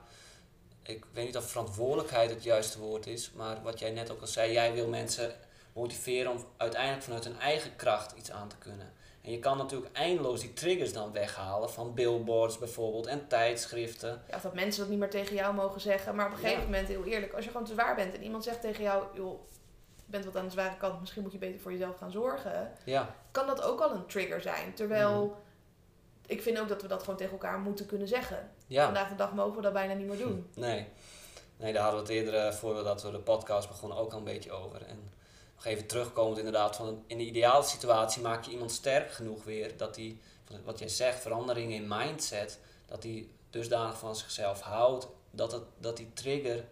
ik weet niet of verantwoordelijkheid het juiste woord is, maar wat jij net ook al zei, jij wil mensen motiveren om uiteindelijk vanuit hun eigen kracht iets aan te kunnen. En je kan natuurlijk eindeloos die triggers dan weghalen van billboards bijvoorbeeld en tijdschriften. Ja, of dat mensen dat niet meer tegen jou mogen zeggen. Maar op een gegeven Ja. moment, heel eerlijk... als je gewoon te zwaar bent en iemand zegt tegen jou... joh, je bent wat aan de zware kant... misschien moet je beter voor jezelf gaan zorgen... Ja, kan dat ook al een trigger zijn. Terwijl ik vind ook dat we dat gewoon tegen elkaar moeten kunnen zeggen. ja. Vandaag de dag mogen we dat bijna niet meer doen. *laughs* Nee. Nee, daar hadden we het eerder, eh, voordat we de podcast begonnen, ook al een beetje over. En nog even terugkomend inderdaad, van in de ideale situatie maak je iemand sterk genoeg weer, dat die, wat jij zegt, veranderingen in mindset, dat die dusdanig van zichzelf houdt, dat, het, dat die trigger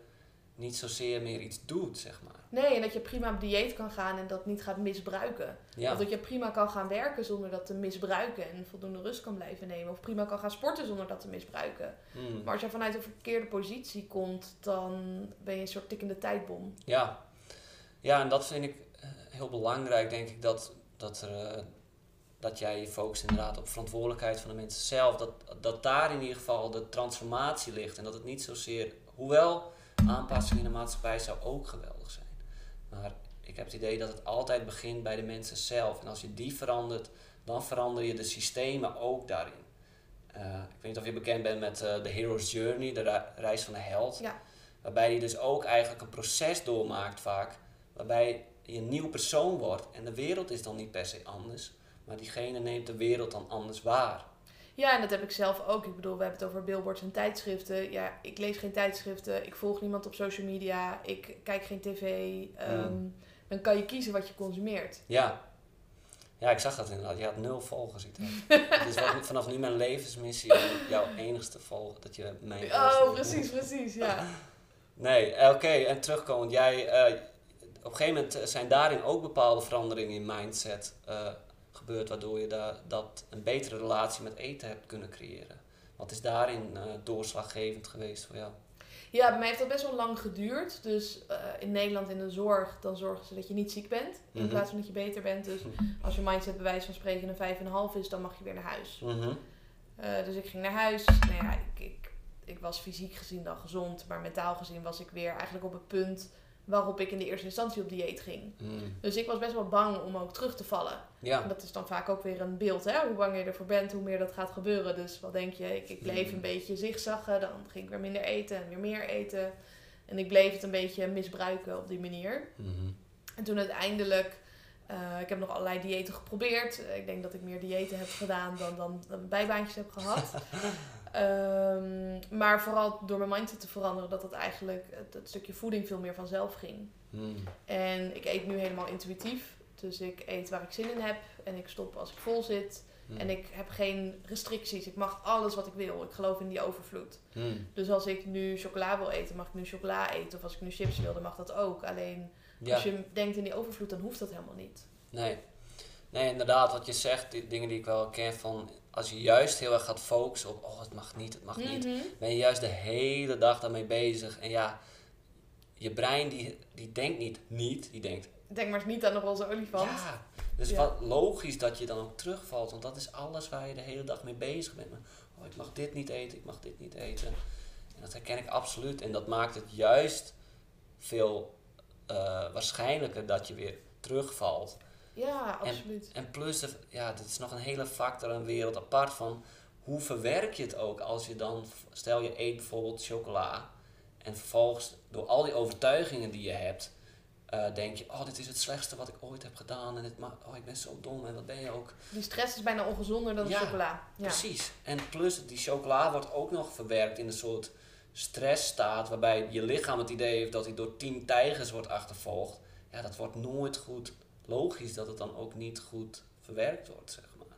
niet zozeer meer iets doet, zeg maar. Nee, en dat je prima op dieet kan gaan en dat niet gaat misbruiken. Ja, Of dat je prima kan gaan werken zonder dat te misbruiken en voldoende rust kan blijven nemen. Of prima kan gaan sporten zonder dat te misbruiken. Hmm. Maar als je vanuit een verkeerde positie komt, dan ben je een soort tikkende tijdbom. Ja. ja, en dat vind ik eh, heel belangrijk, denk ik, dat, dat, er, eh, dat jij je focust inderdaad op verantwoordelijkheid van de mensen zelf. Dat, dat daar in ieder geval de transformatie ligt en dat het niet zozeer, hoewel aanpassing in de maatschappij zou ook geweldig zijn. Maar ik heb het idee dat het altijd begint bij de mensen zelf. En als je die verandert, dan verander je de systemen ook daarin. Eh, ik weet niet of je bekend bent met eh, de Hero's Journey, de reis van de held. Ja. Waarbij je dus ook eigenlijk een proces doormaakt vaak. Waarbij je een nieuw persoon wordt. En de wereld is dan niet per se anders. Maar diegene neemt de wereld dan anders waar. Ja, en dat heb ik zelf ook. Ik bedoel, we hebben het over billboards en tijdschriften. Ja, ik lees geen tijdschriften. Ik volg niemand op social media. Ik kijk geen tv. Ehm, Dan kan je kiezen wat je consumeert. Ja. Ja, ik zag dat inderdaad. Je had nul volgers. Ik dacht, *laughs* wel vanaf nu mijn levensmissie om jouw enigste volgen. Dat je mijn Oh, precies, precies, ja. *laughs* Nee, eh, oké. En terugkomend. Jij, eh, op een gegeven moment zijn daarin ook bepaalde veranderingen in mindset eh, gebeurd. Waardoor je da dat een betere relatie met eten hebt kunnen creëren. Wat is daarin eh, doorslaggevend geweest voor jou? Ja, bij mij heeft dat best wel lang geduurd. Dus eh, in Nederland in de zorg, dan zorgen ze dat je niet ziek bent. In Mhm. plaats van dat je beter bent. Dus *laughs* als je mindset bij wijze van spreken een 5,5 is, dan mag je weer naar huis. Mhm. Eh, dus ik ging naar huis. Nou ja, ik, ik, ik was fysiek gezien dan gezond. Maar mentaal gezien was ik weer eigenlijk op het punt waarop ik in de eerste instantie op dieet ging. Mm. Dus ik was best wel bang om ook terug te vallen. Ja. En dat is dan vaak ook weer een beeld, hè? Hoe bang je ervoor bent, hoe meer dat gaat gebeuren. Dus wat denk je? Ik, ik bleef Mm. een beetje zigzaggen, dan ging ik weer minder eten en weer meer eten. En ik bleef het een beetje misbruiken op die manier. Mhm. En toen uiteindelijk, eh, ik heb nog allerlei diëten geprobeerd. Eh, ik denk dat ik meer diëten heb gedaan dan, dan bijbaantjes heb gehad. *laughs* Ehm, maar vooral door mijn mindset te veranderen, dat het eigenlijk het, het stukje voeding veel meer vanzelf ging. Mm. En ik eet nu helemaal intuïtief. Dus ik eet waar ik zin in heb en ik stop als ik vol zit. Mm. En ik heb geen restricties. Ik mag alles wat ik wil. Ik geloof in die overvloed. Mm. Dus als ik nu chocola wil eten, mag ik nu chocola eten. Of als ik nu chips wil, dan mag dat ook. Alleen Ja. als je denkt in die overvloed, dan hoeft dat helemaal niet. Nee. Nee, inderdaad, wat je zegt, die dingen die ik wel ken van als je juist heel erg gaat focussen op oh het mag niet, het mag niet, Mhm. ben je juist de hele dag daarmee bezig. En ja, je brein die, die denkt niet niet, die denkt Denk maar eens niet aan de roze olifant. ja. Dus Ja. wat logisch dat je dan ook terugvalt, want dat is alles waar je de hele dag mee bezig bent. Oh, ik mag dit niet eten, ik mag dit niet eten. En dat herken ik absoluut. En dat maakt het juist veel eh, waarschijnlijker dat je weer terugvalt. Ja, absoluut. En plus, de- ja, dit is nog een hele factor, een wereld apart van hoe verwerk je het ook als je dan, stel je eet bijvoorbeeld chocola en vervolgens door al die overtuigingen die je hebt, eh, denk je, oh dit is het slechtste wat ik ooit heb gedaan en dit oh ik ben zo dom en wat ben je ook. Die stress is bijna ongezonder dan de Ja, chocola. Ja. Precies. En plus, die chocola wordt ook nog verwerkt in een soort stressstaat waarbij je lichaam het idee heeft dat hij door tien tijgers wordt achtervolgd. Ja, dat wordt nooit goed logisch dat het dan ook niet goed verwerkt wordt, zeg maar.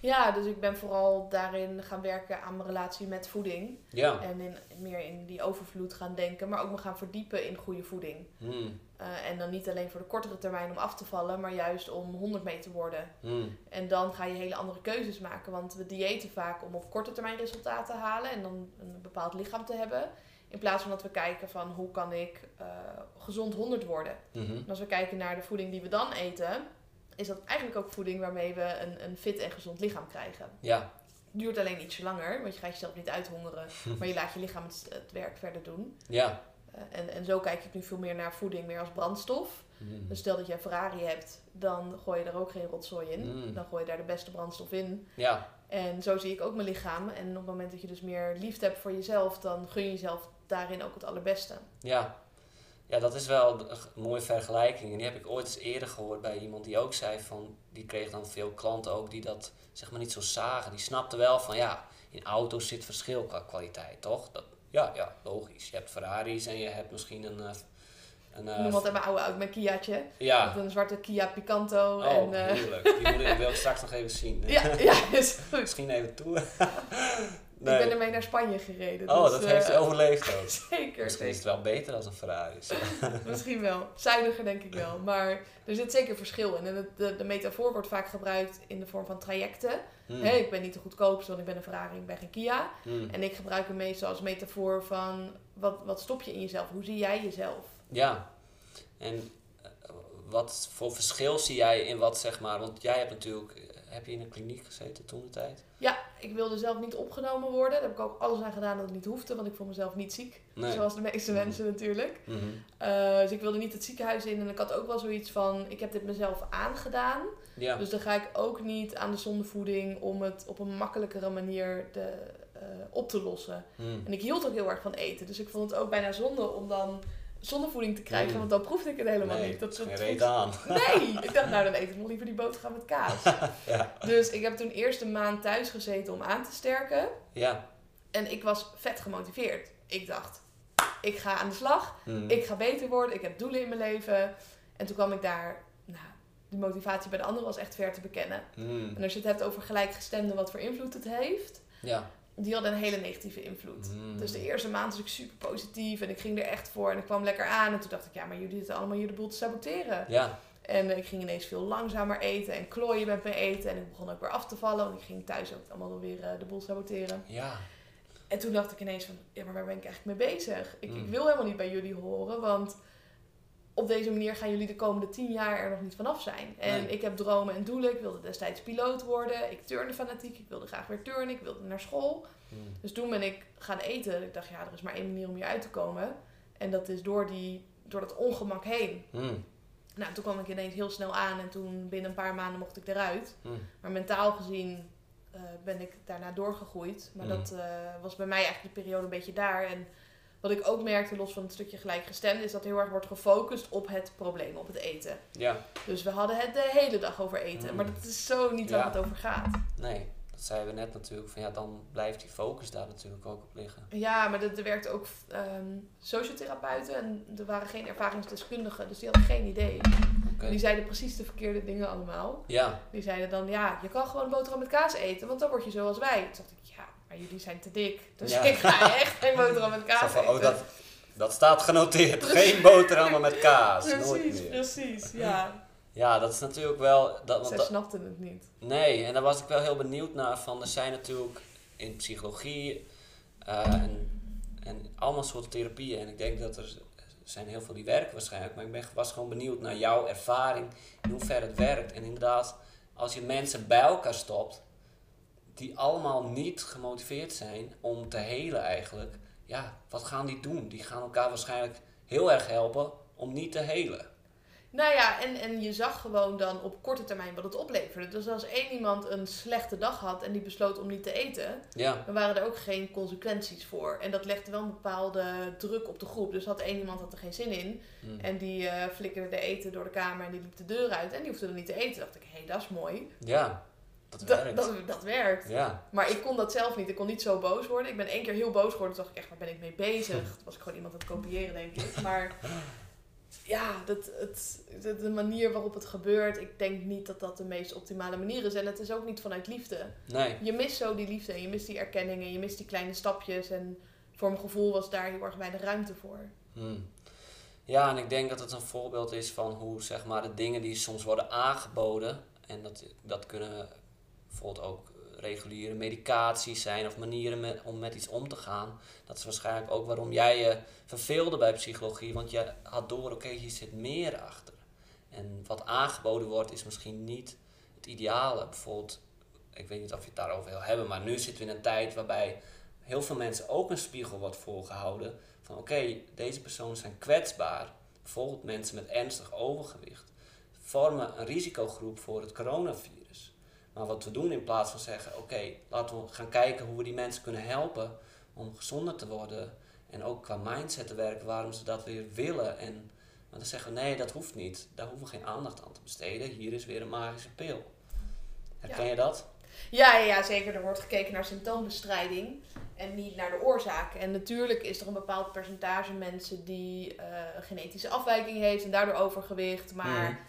ja, dus ik ben vooral daarin gaan werken aan mijn relatie met voeding. Ja. En in, meer in die overvloed gaan denken, maar ook me gaan verdiepen in goede voeding. Hmm. Eh, en dan niet alleen voor de kortere termijn om af te vallen, maar juist om 100 mee te worden. Hmm. En dan ga je hele andere keuzes maken. Want we diëten vaak om op korte termijn resultaten te halen en dan een bepaald lichaam te hebben. In plaats van dat we kijken van hoe kan ik eh, gezond 100 worden. Mhm. En als we kijken naar de voeding die we dan eten, is dat eigenlijk ook voeding waarmee we een, een fit en gezond lichaam krijgen. Ja. Duurt alleen ietsje langer, want je gaat jezelf niet uithongeren, *laughs* maar je laat je lichaam het, het werk verder doen. Ja. Eh, en, en zo kijk ik nu veel meer naar voeding, meer als brandstof. Hmm. Dus stel dat je een Ferrari hebt, dan gooi je er ook geen rotzooi in. Mm. Dan gooi je daar de beste brandstof in. Ja. En zo zie ik ook mijn lichaam. En op het moment dat je dus meer liefde hebt voor jezelf, dan gun je jezelf daarin ook het allerbeste. Ja. Ja, dat is wel een mooie vergelijking. En die heb ik ooit eens eerder gehoord bij iemand die ook zei van... Die kreeg dan veel klanten ook die dat zeg maar niet zo zagen. Die snapten wel van ja, in auto's zit verschil qua kwaliteit, toch? Dat, ja, ja, logisch. Je hebt Ferraris en je hebt misschien een... eh, Ik eh, noem altijd mijn oude auto, mijn Kiaatje. ja, Met een zwarte Kia Picanto. oh, en, heerlijk. Die moet ik, wil ik straks nog even zien. ja, *laughs* ja, is goed. Misschien even toe. *laughs* Ik ben ermee naar Spanje gereden. Oh, dus, dat eh, heeft hij overleefd ook. *laughs* Zeker, Misschien is het wel beter als een Ferrari. is. Misschien wel. Zuiniger denk ik wel. Maar er zit zeker verschil in. En het- de, de metafoor wordt vaak gebruikt in de vorm van trajecten. Hmm. Ik ben niet de goedkoopste, want ik ben een Ferrari, ik ben geen Kia. Hmm. En ik gebruik hem meestal als metafoor van... Wat, wat stop je in jezelf? Hoe zie jij jezelf? Ja. En eh, wat voor verschil zie jij in wat zeg maar, want jij hebt natuurlijk, eh, heb je in een kliniek gezeten toen de tijd? Ja, ik wilde zelf niet opgenomen worden. Daar heb ik ook alles aan gedaan dat het niet hoefde, want ik vond mezelf niet ziek. Nee. Zoals de meeste Mhm. mensen natuurlijk. Mhm. Eh, dus ik wilde niet het ziekenhuis in. En ik had ook wel zoiets van, ik heb dit mezelf aangedaan. Ja. Dus dan ga ik ook niet aan de zondevoeding om het op een makkelijkere manier de, op te lossen. Hmm. En ik hield ook heel erg van eten. Dus ik vond het ook bijna zonde om dan zondevoeding te krijgen. Mm. Want dan proefde ik het helemaal nee, niet. dat geen reet aan. *laughs* Nee! Ik dacht, nou *laughs* dan eet ik nog liever die boterham met kaas. *laughs* ja. Dus ik heb toen eerst een maand thuis gezeten om aan te sterken. Ja. En ik was vet gemotiveerd. Ik dacht, ik ga aan de slag. Hmm. Ik ga beter worden. Ik heb doelen in mijn leven. En toen kwam ik daar... Nou, die motivatie bij de anderen was echt ver te bekennen. Hmm. En als je het hebt over gelijkgestemden, wat voor invloed het heeft... Ja. Die hadden een hele negatieve invloed. Hmm. Dus de eerste maand was ik super positief en ik ging er echt voor en ik kwam lekker aan. En toen dacht ik, ja, maar jullie zitten allemaal hier de boel te saboteren. Ja. En ik ging ineens veel langzamer eten en klooien met mijn eten. En ik begon ook weer af te vallen, want ik ging thuis ook allemaal weer eh, de boel saboteren. Ja. En toen dacht ik ineens van, ja, maar waar ben ik eigenlijk mee bezig? Ik, ik Mm. wil helemaal niet bij jullie horen, want op deze manier gaan jullie de komende tien jaar er nog niet vanaf zijn. En Nee. ik heb dromen en doelen. Ik wilde destijds piloot worden. Ik turnde fanatiek. Ik wilde graag weer turnen. Ik wilde naar school. Hmm. Dus toen ben ik gaan eten. Ik dacht, ja, er is maar één manier om hier uit te komen. En dat is door die door dat ongemak heen. Mm. Nou, toen kwam ik ineens heel snel aan en toen binnen een paar maanden mocht ik eruit. Mm. Maar mentaal gezien eh, ben ik daarna doorgegroeid. Maar dat eh, was bij mij eigenlijk de periode een beetje daar. En wat ik ook merkte, los van het stukje gelijkgestemd, is dat heel erg wordt gefocust op het probleem, op het eten. Ja, Dus we hadden het de hele dag over eten. Mm. Maar dat is zo niet waar Ja. het over gaat. nee. Dat zeiden we net natuurlijk. Van ja, dan blijft die focus daar natuurlijk ook op liggen. Ja, maar er er werkten ook ehm sociotherapeuten en er waren geen ervaringsdeskundigen. Dus die hadden geen idee. Die zeiden precies de verkeerde dingen allemaal. Ja, Die zeiden dan, ja, je kan gewoon boterham met kaas eten, want dan word je zoals wij. Toen dacht ik, ja, jullie zijn te dik. Dus Ja. *laughs* ik ga echt geen boterham met *laughs* kaas van, oh, dat, dat staat genoteerd. Geen boterhammen met *laughs* kaas. Nooit Precies, meer. precies, ja. Ja, dat is natuurlijk wel... Dat, want Zij snapten het niet. nee, en daar was ik wel heel benieuwd naar. Van, er zijn natuurlijk in psychologie eh, en, en allemaal soorten therapieën. En ik denk dat er zijn heel veel die werken waarschijnlijk. Maar ik ben, was gewoon benieuwd naar jouw ervaring. In hoeverre het werkt. En inderdaad, als je mensen bij elkaar stopt... Die allemaal niet gemotiveerd zijn om te helen eigenlijk. Ja, wat gaan die doen? Die gaan elkaar waarschijnlijk heel erg helpen om niet te helen. Nou ja, en, en je zag gewoon dan op korte termijn wat het opleverde. Dus als één iemand een slechte dag had en die besloot om niet te eten, Ja, dan waren er ook geen consequenties voor. En dat legde wel een bepaalde druk op de groep. Dus had één iemand had er geen zin in. hm. En die eh, flikkerde de eten door de kamer en die liep de deur uit en die hoefde dan niet te eten. dacht ik, hé, hey, dat is mooi. ja dat Dat, werkt. dat, dat werkt. Ja, Maar ik kon dat zelf niet. Ik kon niet zo boos worden. Ik ben één keer heel boos geworden. Toen dacht ik echt, waar ben ik mee bezig? *laughs* Toen was ik gewoon iemand aan het kopiëren, denk ik. Maar ja, dat, het, de, de manier waarop het gebeurt, ik denk niet dat dat de meest optimale manier is. En het is ook niet vanuit liefde. nee. Je mist zo die liefde en je mist die erkenning en je mist die kleine stapjes. En voor mijn gevoel was daar heel erg weinig ruimte voor. Hmm. Ja, en ik denk dat het een voorbeeld is van hoe zeg maar, de dingen die soms worden aangeboden, en dat, dat kunnen bijvoorbeeld ook reguliere medicaties zijn of manieren om met iets om te gaan. Dat is waarschijnlijk ook waarom jij je verveelde bij psychologie, want je had door, oké, hier zit meer achter. En wat aangeboden wordt is misschien niet het ideale. Bijvoorbeeld, ik weet niet of je het daarover wil hebben, maar nu zitten we in een tijd waarbij heel veel mensen ook een spiegel wordt voorgehouden van oké, deze personen zijn kwetsbaar. Bijvoorbeeld mensen met ernstig overgewicht vormen een risicogroep voor het coronavirus. Maar wat we doen in plaats van zeggen oké, laten we gaan kijken hoe we die mensen kunnen helpen om gezonder te worden en ook qua mindset te werken waarom ze dat weer willen. En, maar dan zeggen we nee, dat hoeft niet. Daar hoeven we geen aandacht aan te besteden. Hier is weer een magische pil. Herken Ja. je dat? Ja, ja, zeker. Er wordt gekeken naar symptoombestrijding en niet naar de oorzaken. En natuurlijk is er een bepaald percentage mensen die eh, een genetische afwijking heeft en daardoor overgewicht. Maar Mhm.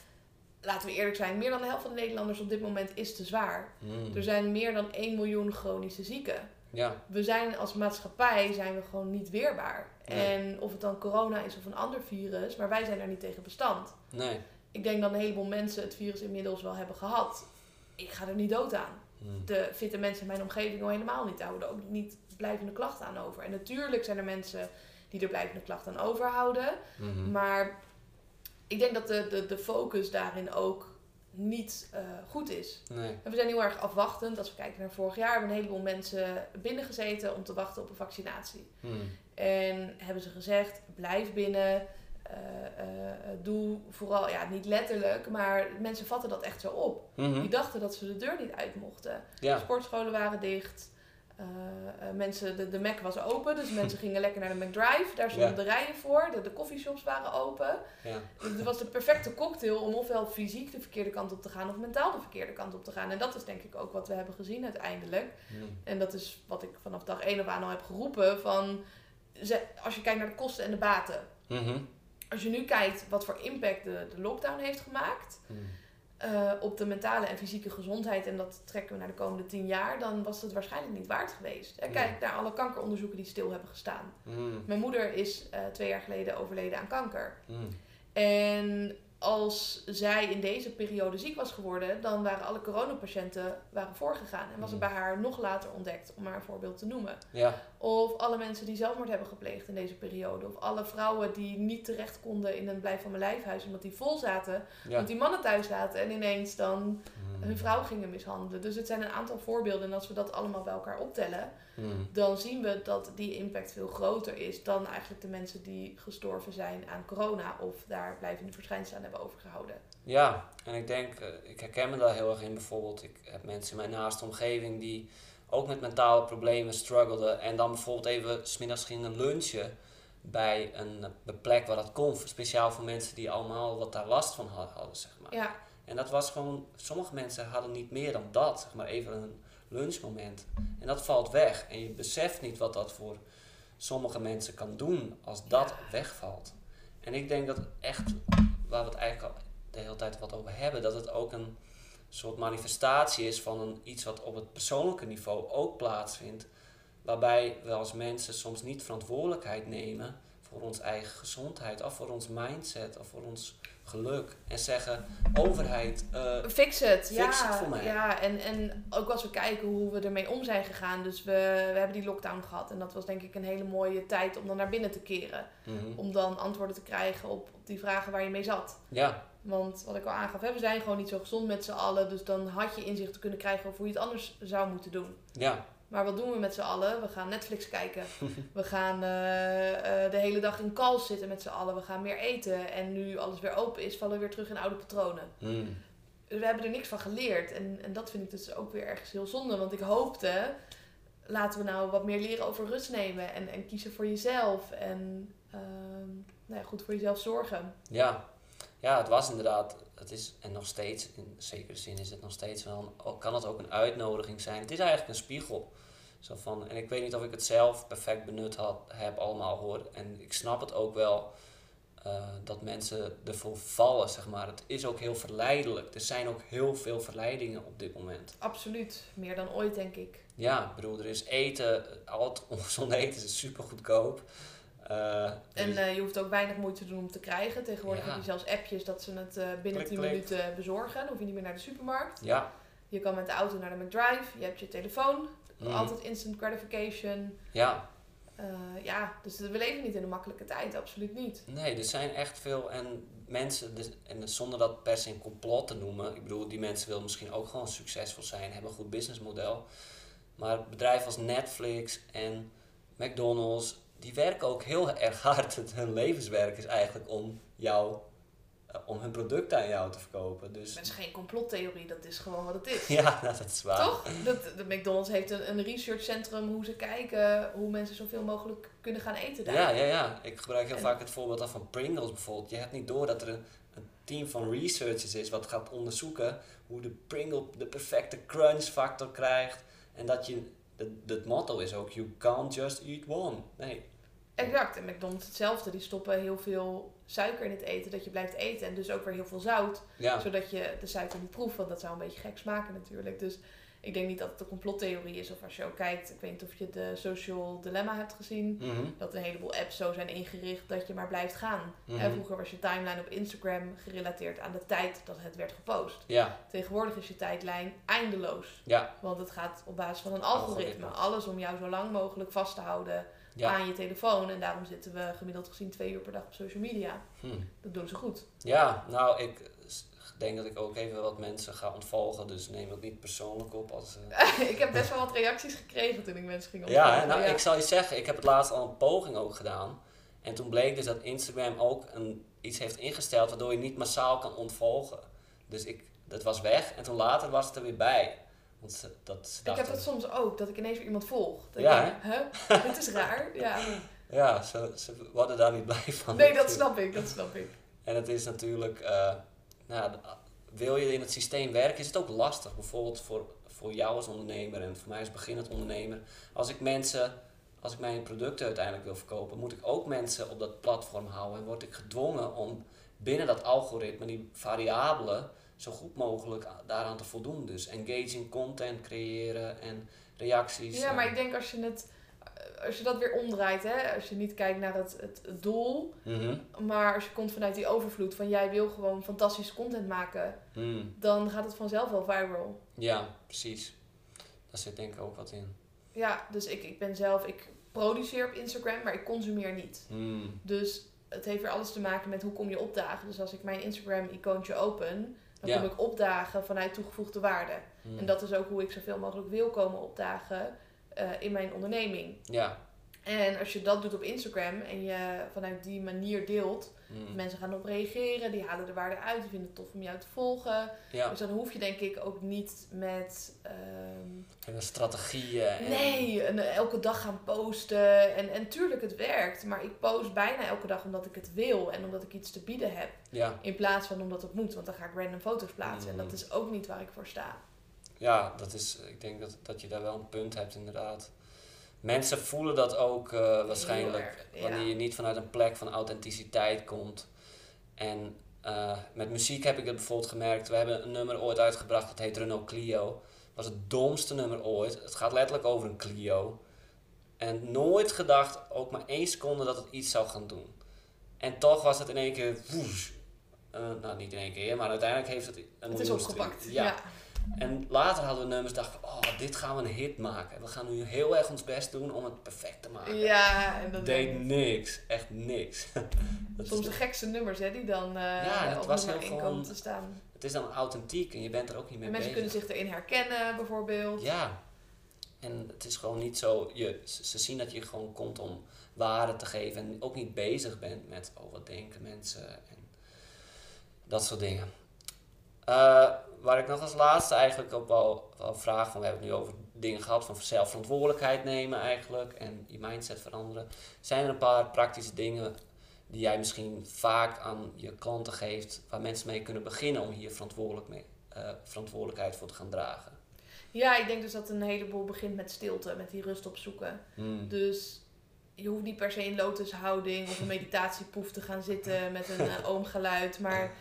Laten we eerlijk zijn, meer dan de helft van de Nederlanders op dit moment is te zwaar. Hmm. Er zijn meer dan 1 miljoen chronische zieken. Ja, We zijn als maatschappij zijn we gewoon niet weerbaar. Nee. En of het dan corona is of een ander virus, maar wij zijn daar niet tegen bestand. nee. Ik denk dat een heleboel mensen het virus inmiddels wel hebben gehad. Ik ga er niet dood aan Hmm. de fitte mensen in mijn omgeving al helemaal niet houden. Ook niet blijvende klachten aan over. En natuurlijk zijn er mensen die er blijvende klachten aan overhouden. Mhm. Maar ik denk dat de, de, de focus daarin ook niet eh, goed is. Nee. En we zijn heel erg afwachtend. Als we kijken naar vorig jaar hebben een heleboel mensen binnengezeten om te wachten op een vaccinatie. Hmm. En hebben ze gezegd, blijf binnen. eh, eh, doe vooral, ja, niet letterlijk, maar mensen vatten dat echt zo op. Mhm. Die dachten dat ze de deur niet uit mochten. Ja. Sportscholen waren dicht. Eh, eh, mensen, de, de Mac was open, dus mensen *laughs* gingen lekker naar de McDrive. Daar stonden Ja. de rijen voor. De, de coffeeshops waren open. Ja. Dus het was de perfecte cocktail om ofwel fysiek de verkeerde kant op te gaan of mentaal de verkeerde kant op te gaan. En dat is denk ik ook wat we hebben gezien uiteindelijk. Hmm. En dat is wat ik vanaf dag 1 af aan al heb geroepen. Van, als je kijkt naar de kosten en de baten. Mhm. Als je nu kijkt wat voor impact de, de lockdown heeft gemaakt Hmm. Eh, op de mentale en fysieke gezondheid, en dat trekken we naar de komende tien jaar, dan was het waarschijnlijk niet waard geweest. En Nee. kijk naar alle kankeronderzoeken die stil hebben gestaan. Hmm. Mijn moeder is eh, twee jaar geleden overleden aan kanker. Hmm. En als zij in deze periode ziek was geworden, dan waren alle coronapatiënten waren voorgegaan. En was het Mm. bij haar nog later ontdekt, om maar een voorbeeld te noemen. Ja. Of alle mensen die zelfmoord hebben gepleegd in deze periode. Of alle vrouwen die niet terecht konden in een blijf van mijn lijfhuis, omdat die vol zaten. Ja. Want die mannen thuis zaten en ineens dan Hmm. hun vrouw gingen mishandelen. Dus het zijn een aantal voorbeelden. En als we dat allemaal bij elkaar optellen, Hmm. dan zien we dat die impact veel groter is dan eigenlijk de mensen die gestorven zijn aan corona of daar blijvende verschijnselen aan hebben overgehouden. Ja, en ik denk, eh, ik herken me daar heel erg in bijvoorbeeld. Ik heb mensen in mijn naaste omgeving die ook met mentale problemen struggelden. En dan bijvoorbeeld even smiddags gingen lunchen bij een eh, plek waar dat kon. Speciaal voor mensen die allemaal wat daar last van ha- hadden, zeg maar. Ja, En dat was gewoon, sommige mensen hadden niet meer dan dat, zeg maar even een lunchmoment. En dat valt weg. En je beseft niet wat dat voor sommige mensen kan doen als dat wegvalt. En ik denk dat echt, waar we het eigenlijk al de hele tijd wat over hebben, dat het ook een soort manifestatie is van een, iets wat op het persoonlijke niveau ook plaatsvindt. Waarbij we als mensen soms niet verantwoordelijkheid nemen voor onze eigen gezondheid, of voor ons mindset, of voor ons geluk. En zeggen, overheid, eh, Fix het, Fix ja. het voor mij. Ja, en, en ook als we kijken hoe we ermee om zijn gegaan. Dus we, we hebben die lockdown gehad. En dat was denk ik een hele mooie tijd om dan naar binnen te keren. mhm. Om dan antwoorden te krijgen op, op die vragen waar je mee zat. ja, Want wat ik al aangaf, hè, we zijn gewoon niet zo gezond met z'n allen. Dus dan had je inzicht te kunnen krijgen over hoe je het anders zou moeten doen. ja, Maar wat doen we met z'n allen? We gaan Netflix kijken. *laughs* We gaan eh, eh, de hele dag in calls zitten met z'n allen. We gaan meer eten. En nu alles weer open is, vallen we weer terug in oude patronen. mhm. we hebben er niks van geleerd. En, en dat vind ik dus ook weer ergens heel zonde. Want ik hoopte, laten we nou wat meer leren over rust nemen. En, en kiezen voor jezelf. En ehm, nou ja, goed voor jezelf zorgen. ja. Ja, het was inderdaad, het is, en nog steeds, in zekere zin is het nog steeds wel, kan het ook een uitnodiging zijn. Het is eigenlijk een spiegel. Zo van, en ik weet niet of ik het zelf perfect benut had, heb allemaal hoor. En ik snap het ook wel eh, dat mensen ervoor vallen, zeg maar. Het is ook heel verleidelijk. Er zijn ook heel veel verleidingen op dit moment. Absoluut. Meer dan ooit, denk ik. Ja, ik bedoel, er is eten, al het *laughs* ongezond eten is super goedkoop. En eh, je hoeft ook weinig moeite te doen om te krijgen. Tegenwoordig Ja. heb je zelfs appjes dat ze het eh, binnen Klik, 10 klik. minuten bezorgen. Dan hoef je niet meer naar de supermarkt. ja, Je kan met de auto naar de McDrive. Je hebt je telefoon. mm, Altijd instant gratification. ja, Eh, ja, dus we leven niet in een makkelijke tijd. Absoluut niet. Nee, er zijn echt veel en mensen, dus- en zonder dat per se een complot te noemen, ik bedoel, die mensen willen misschien ook gewoon succesvol zijn, hebben een goed businessmodel. Maar bedrijven als Netflix en McDonald's, die werken ook heel erg hard. *laughs* Hun levenswerk is eigenlijk om jou, eh, om hun producten aan jou te verkopen. Dus Het is geen complottheorie, dat is gewoon wat het is. *laughs* ja, nou, dat is waar. Toch? Dat, de McDonald's heeft een, een researchcentrum hoe ze kijken hoe mensen zoveel mogelijk kunnen gaan eten daar. Ja, ja, ja. Ik gebruik heel En- vaak het voorbeeld af van Pringles bijvoorbeeld. Je hebt niet door dat er een, een team van researchers is wat gaat onderzoeken hoe de Pringle de perfecte crunch factor krijgt. En dat je, het motto is ook, you can't just eat one. Nee. Exact. En McDonald's hetzelfde. Die stoppen heel veel suiker in het eten, dat je blijft eten. En dus ook weer heel veel zout, Ja, zodat je de suiker niet proeft. Want dat zou een beetje gek smaken natuurlijk. Dus ik denk niet dat het een complottheorie is. Of als je ook kijkt, ik weet niet of je de Social Dilemma hebt gezien. Mhm, Dat een heleboel apps zo zijn ingericht dat je maar blijft gaan. mhm. Vroeger was je timeline op Instagram gerelateerd aan de tijd dat het werd gepost. Ja, Tegenwoordig is je tijdlijn eindeloos. ja, Want het gaat op basis van een algoritme. Algoritme. Alles om jou zo lang mogelijk vast te houden ja. aan je telefoon. En daarom zitten we gemiddeld gezien twee uur per dag op social media. Hm. Dat doen ze goed. Ja, nou, ik denk dat ik ook even wat mensen ga ontvolgen, dus neem het niet persoonlijk op als... eh, *laughs* ik heb best wel wat reacties gekregen toen ik mensen ging Ja, ontvolgen. hè, nou, ik zal je zeggen, ik heb het laatst al een poging ook gedaan. En toen bleek dus dat Instagram ook een, iets heeft ingesteld waardoor je niet massaal kan ontvolgen. Dus ik, dat was weg en toen later was het er weer bij. Want dat, Ik heb dat soms ook, dat ik ineens weer iemand volg. Dat Ja, ik denk, huh? *laughs* Dit is raar. Ja. Ja, ze, ze worden daar niet blij van. Nee, dat snap ik, dat snap ik. En het is natuurlijk, eh, nou, wil je in het systeem werken, is het ook lastig. Bijvoorbeeld voor, voor jou als ondernemer en voor mij als beginnend ondernemer. Als ik mensen, als ik mijn producten uiteindelijk wil verkopen, moet ik ook mensen op dat platform houden. En word ik gedwongen om binnen dat algoritme, die variabelen, zo goed mogelijk daaraan te voldoen. Dus engaging content creëren en reacties. Ja, maar ik denk als je het... Als je dat weer omdraait, hè, als je niet kijkt naar het, het, het doel, Mhm, maar als je komt vanuit die overvloed van jij wil gewoon fantastische content maken, mm. dan gaat het vanzelf wel viral. Ja, precies. Daar zit denk ik ook wat in. Ja, dus ik, ik ben zelf, ik produceer op Instagram, maar ik consumeer niet. Mm. Dus het heeft weer alles te maken met hoe kom je opdagen. Dus als ik mijn Instagram-icoontje open, Dan kom ik opdagen vanuit toegevoegde waarde. Hmm. En dat is ook hoe ik zoveel mogelijk wil komen opdagen eh, in mijn onderneming. Ja. En als je dat doet op Instagram en je vanuit die manier deelt, Hmm. mensen gaan erop reageren, die halen de waarde uit, die vinden het tof om jou te volgen. Ja. Dus dan hoef je denk ik ook niet met ehm, En strategieën. En... nee, en, eh, elke dag gaan posten. En, en tuurlijk, het werkt. Maar ik post bijna elke dag omdat ik het wil en omdat ik iets te bieden heb. Ja. In plaats van omdat het moet, want dan ga ik random foto's plaatsen. En dat is ook niet waar ik voor sta. Ja, dat is, ik denk dat, dat je daar wel een punt hebt inderdaad. Mensen voelen dat ook eh, waarschijnlijk erg, ja. wanneer je niet vanuit een plek van authenticiteit komt. En eh, met muziek heb ik het bijvoorbeeld gemerkt. We hebben een nummer ooit uitgebracht, dat heet Renault Clio. Was het domste nummer ooit. Het gaat letterlijk over een Clio. En nooit gedacht, ook maar één seconde, dat het iets zou gaan doen. En toch was het in één keer woes. Eh, nou, niet in één keer, maar uiteindelijk heeft het een Het is opgepakt. Ja. Ja. En later hadden we nummers dachten, oh, dit gaan we een hit maken. We gaan nu heel erg ons best doen om het perfect te maken. Ja, en dat Deed niks, echt niks. *laughs* Soms de gekste nummers hè, die dan eh Ja, het op was nummer heel 1 gewoon- te staan. het is dan authentiek en je bent er ook niet mee En mensen bezig. kunnen zich erin herkennen bijvoorbeeld. Ja, en het is gewoon niet zo, je, ze zien dat je gewoon komt om waarde te geven en ook niet bezig bent met, oh wat denken mensen en dat soort dingen. Eh, waar ik nog als laatste eigenlijk ook wel, wel vraag van, we hebben het nu over dingen gehad van zelfverantwoordelijkheid nemen eigenlijk en je mindset veranderen. Zijn er een paar praktische dingen die jij misschien vaak aan je klanten geeft, waar mensen mee kunnen beginnen om hier verantwoordelijk mee, eh, verantwoordelijkheid voor te gaan dragen? Ja, ik denk dus dat een heleboel begint met stilte, met die rust opzoeken. Hmm. Dus je hoeft niet per se in lotushouding of een *laughs* meditatiepoef te gaan zitten met een eh, *laughs* oomgeluid. Maar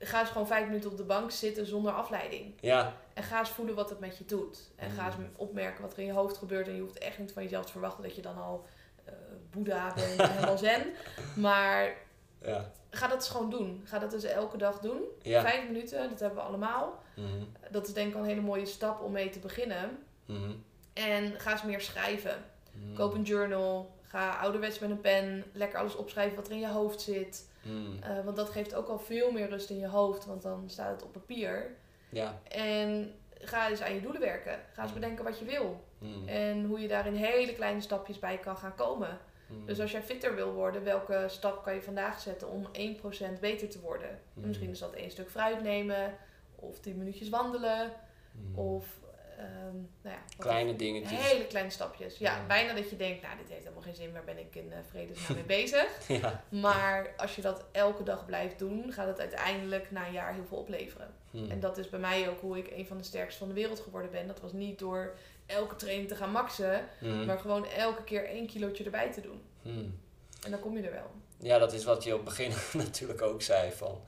ga eens gewoon vijf minuten op de bank zitten zonder afleiding. Ja, En ga eens voelen wat het met je doet. En ga eens opmerken wat er in je hoofd gebeurt. En je hoeft echt niet van jezelf te verwachten dat je dan al eh Boeddha bent en helemaal zen. *laughs* Maar ja, ga dat eens gewoon doen. Ga dat dus elke dag doen. ja. Vijf minuten, dat hebben we allemaal. Mhm, Dat is denk ik al een hele mooie stap om mee te beginnen. mhm, En ga eens meer schrijven. mhm, Koop een journal. Ga ouderwets met een pen. Lekker alles opschrijven wat er in je hoofd zit. Mhm. Eh, want dat geeft ook al veel meer rust in je hoofd. Want dan staat het op papier. Ja. En ga eens aan je doelen werken. Ga eens bedenken wat je wil. mhm, En hoe je daar in hele kleine stapjes bij kan gaan komen. Dus als jij fitter wil worden, welke stap kan je vandaag zetten om 1% beter te worden? En misschien is dat één stuk fruit nemen. Of 10 minuutjes wandelen. Of nou ja, Kleine dingetjes. Hele kleine stapjes. Ja, Ja. bijna dat je denkt, nou, dit heeft helemaal geen zin, waar ben ik in uh, vredesnaam mee *laughs* bezig? Ja. Maar als je dat elke dag blijft doen, gaat het uiteindelijk na een jaar heel veel opleveren. mhm, En dat is bij mij ook hoe ik een van de sterkste van de wereld geworden ben. Dat was niet door elke training te gaan maxen, mhm, maar gewoon elke keer één kilootje erbij te doen. mhm. En dan kom je er wel. Ja, dat is wat je op het begin *laughs* natuurlijk ook zei. Van,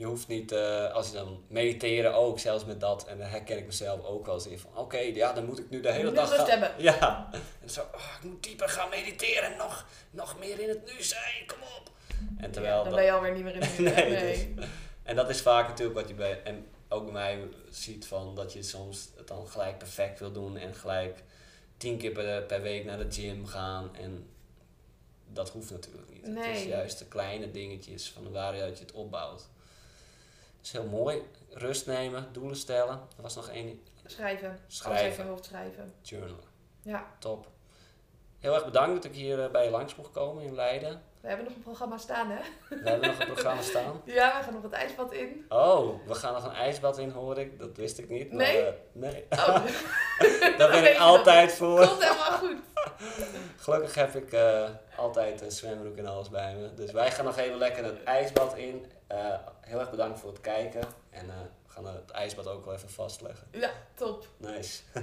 je hoeft niet, eh, als je dan mediteren ook, zelfs met dat, en daar herken ik mezelf ook wel eens in van, oké, ja, dan moet ik nu de hele dag gaan. hebben. Ja, en zo, oh, ik moet dieper gaan mediteren, nog, nog meer in het nu zijn, kom op. En terwijl Ja, dan dat- ben je alweer niet meer in de nu. *laughs* hè? Nee, dus- En dat is vaak natuurlijk wat je bij, en ook bij mij ziet van dat je soms het dan gelijk perfect wil doen en gelijk tien keer per, per week naar de gym gaan. En dat hoeft natuurlijk niet. Het is Nee. juist de kleine dingetjes van waaruit je het opbouwt. Dat is heel mooi. Rust nemen, doelen stellen. Er was nog één Schrijven. Schrijven. Hoofd schrijven. journal. Ja, Top. Heel erg bedankt dat ik hier eh, bij je langs mocht komen in Leiden. we hebben nog een programma staan, hè? We hebben nog een programma staan. *laughs* Ja, we gaan nog het ijsbad in. Oh, we gaan nog een ijsbad in, hoor ik. Dat wist ik niet. Maar, Nee? eh, nee. Oh, *laughs* Daar *laughs* ben ik altijd voor. komt helemaal goed. Gelukkig heb ik eh, altijd een zwembroek en alles bij me. Dus wij gaan nog even lekker het ijsbad in. Eh, heel erg bedankt voor het kijken. En eh, we gaan het ijsbad ook wel even vastleggen. Ja, top. Nice. *laughs*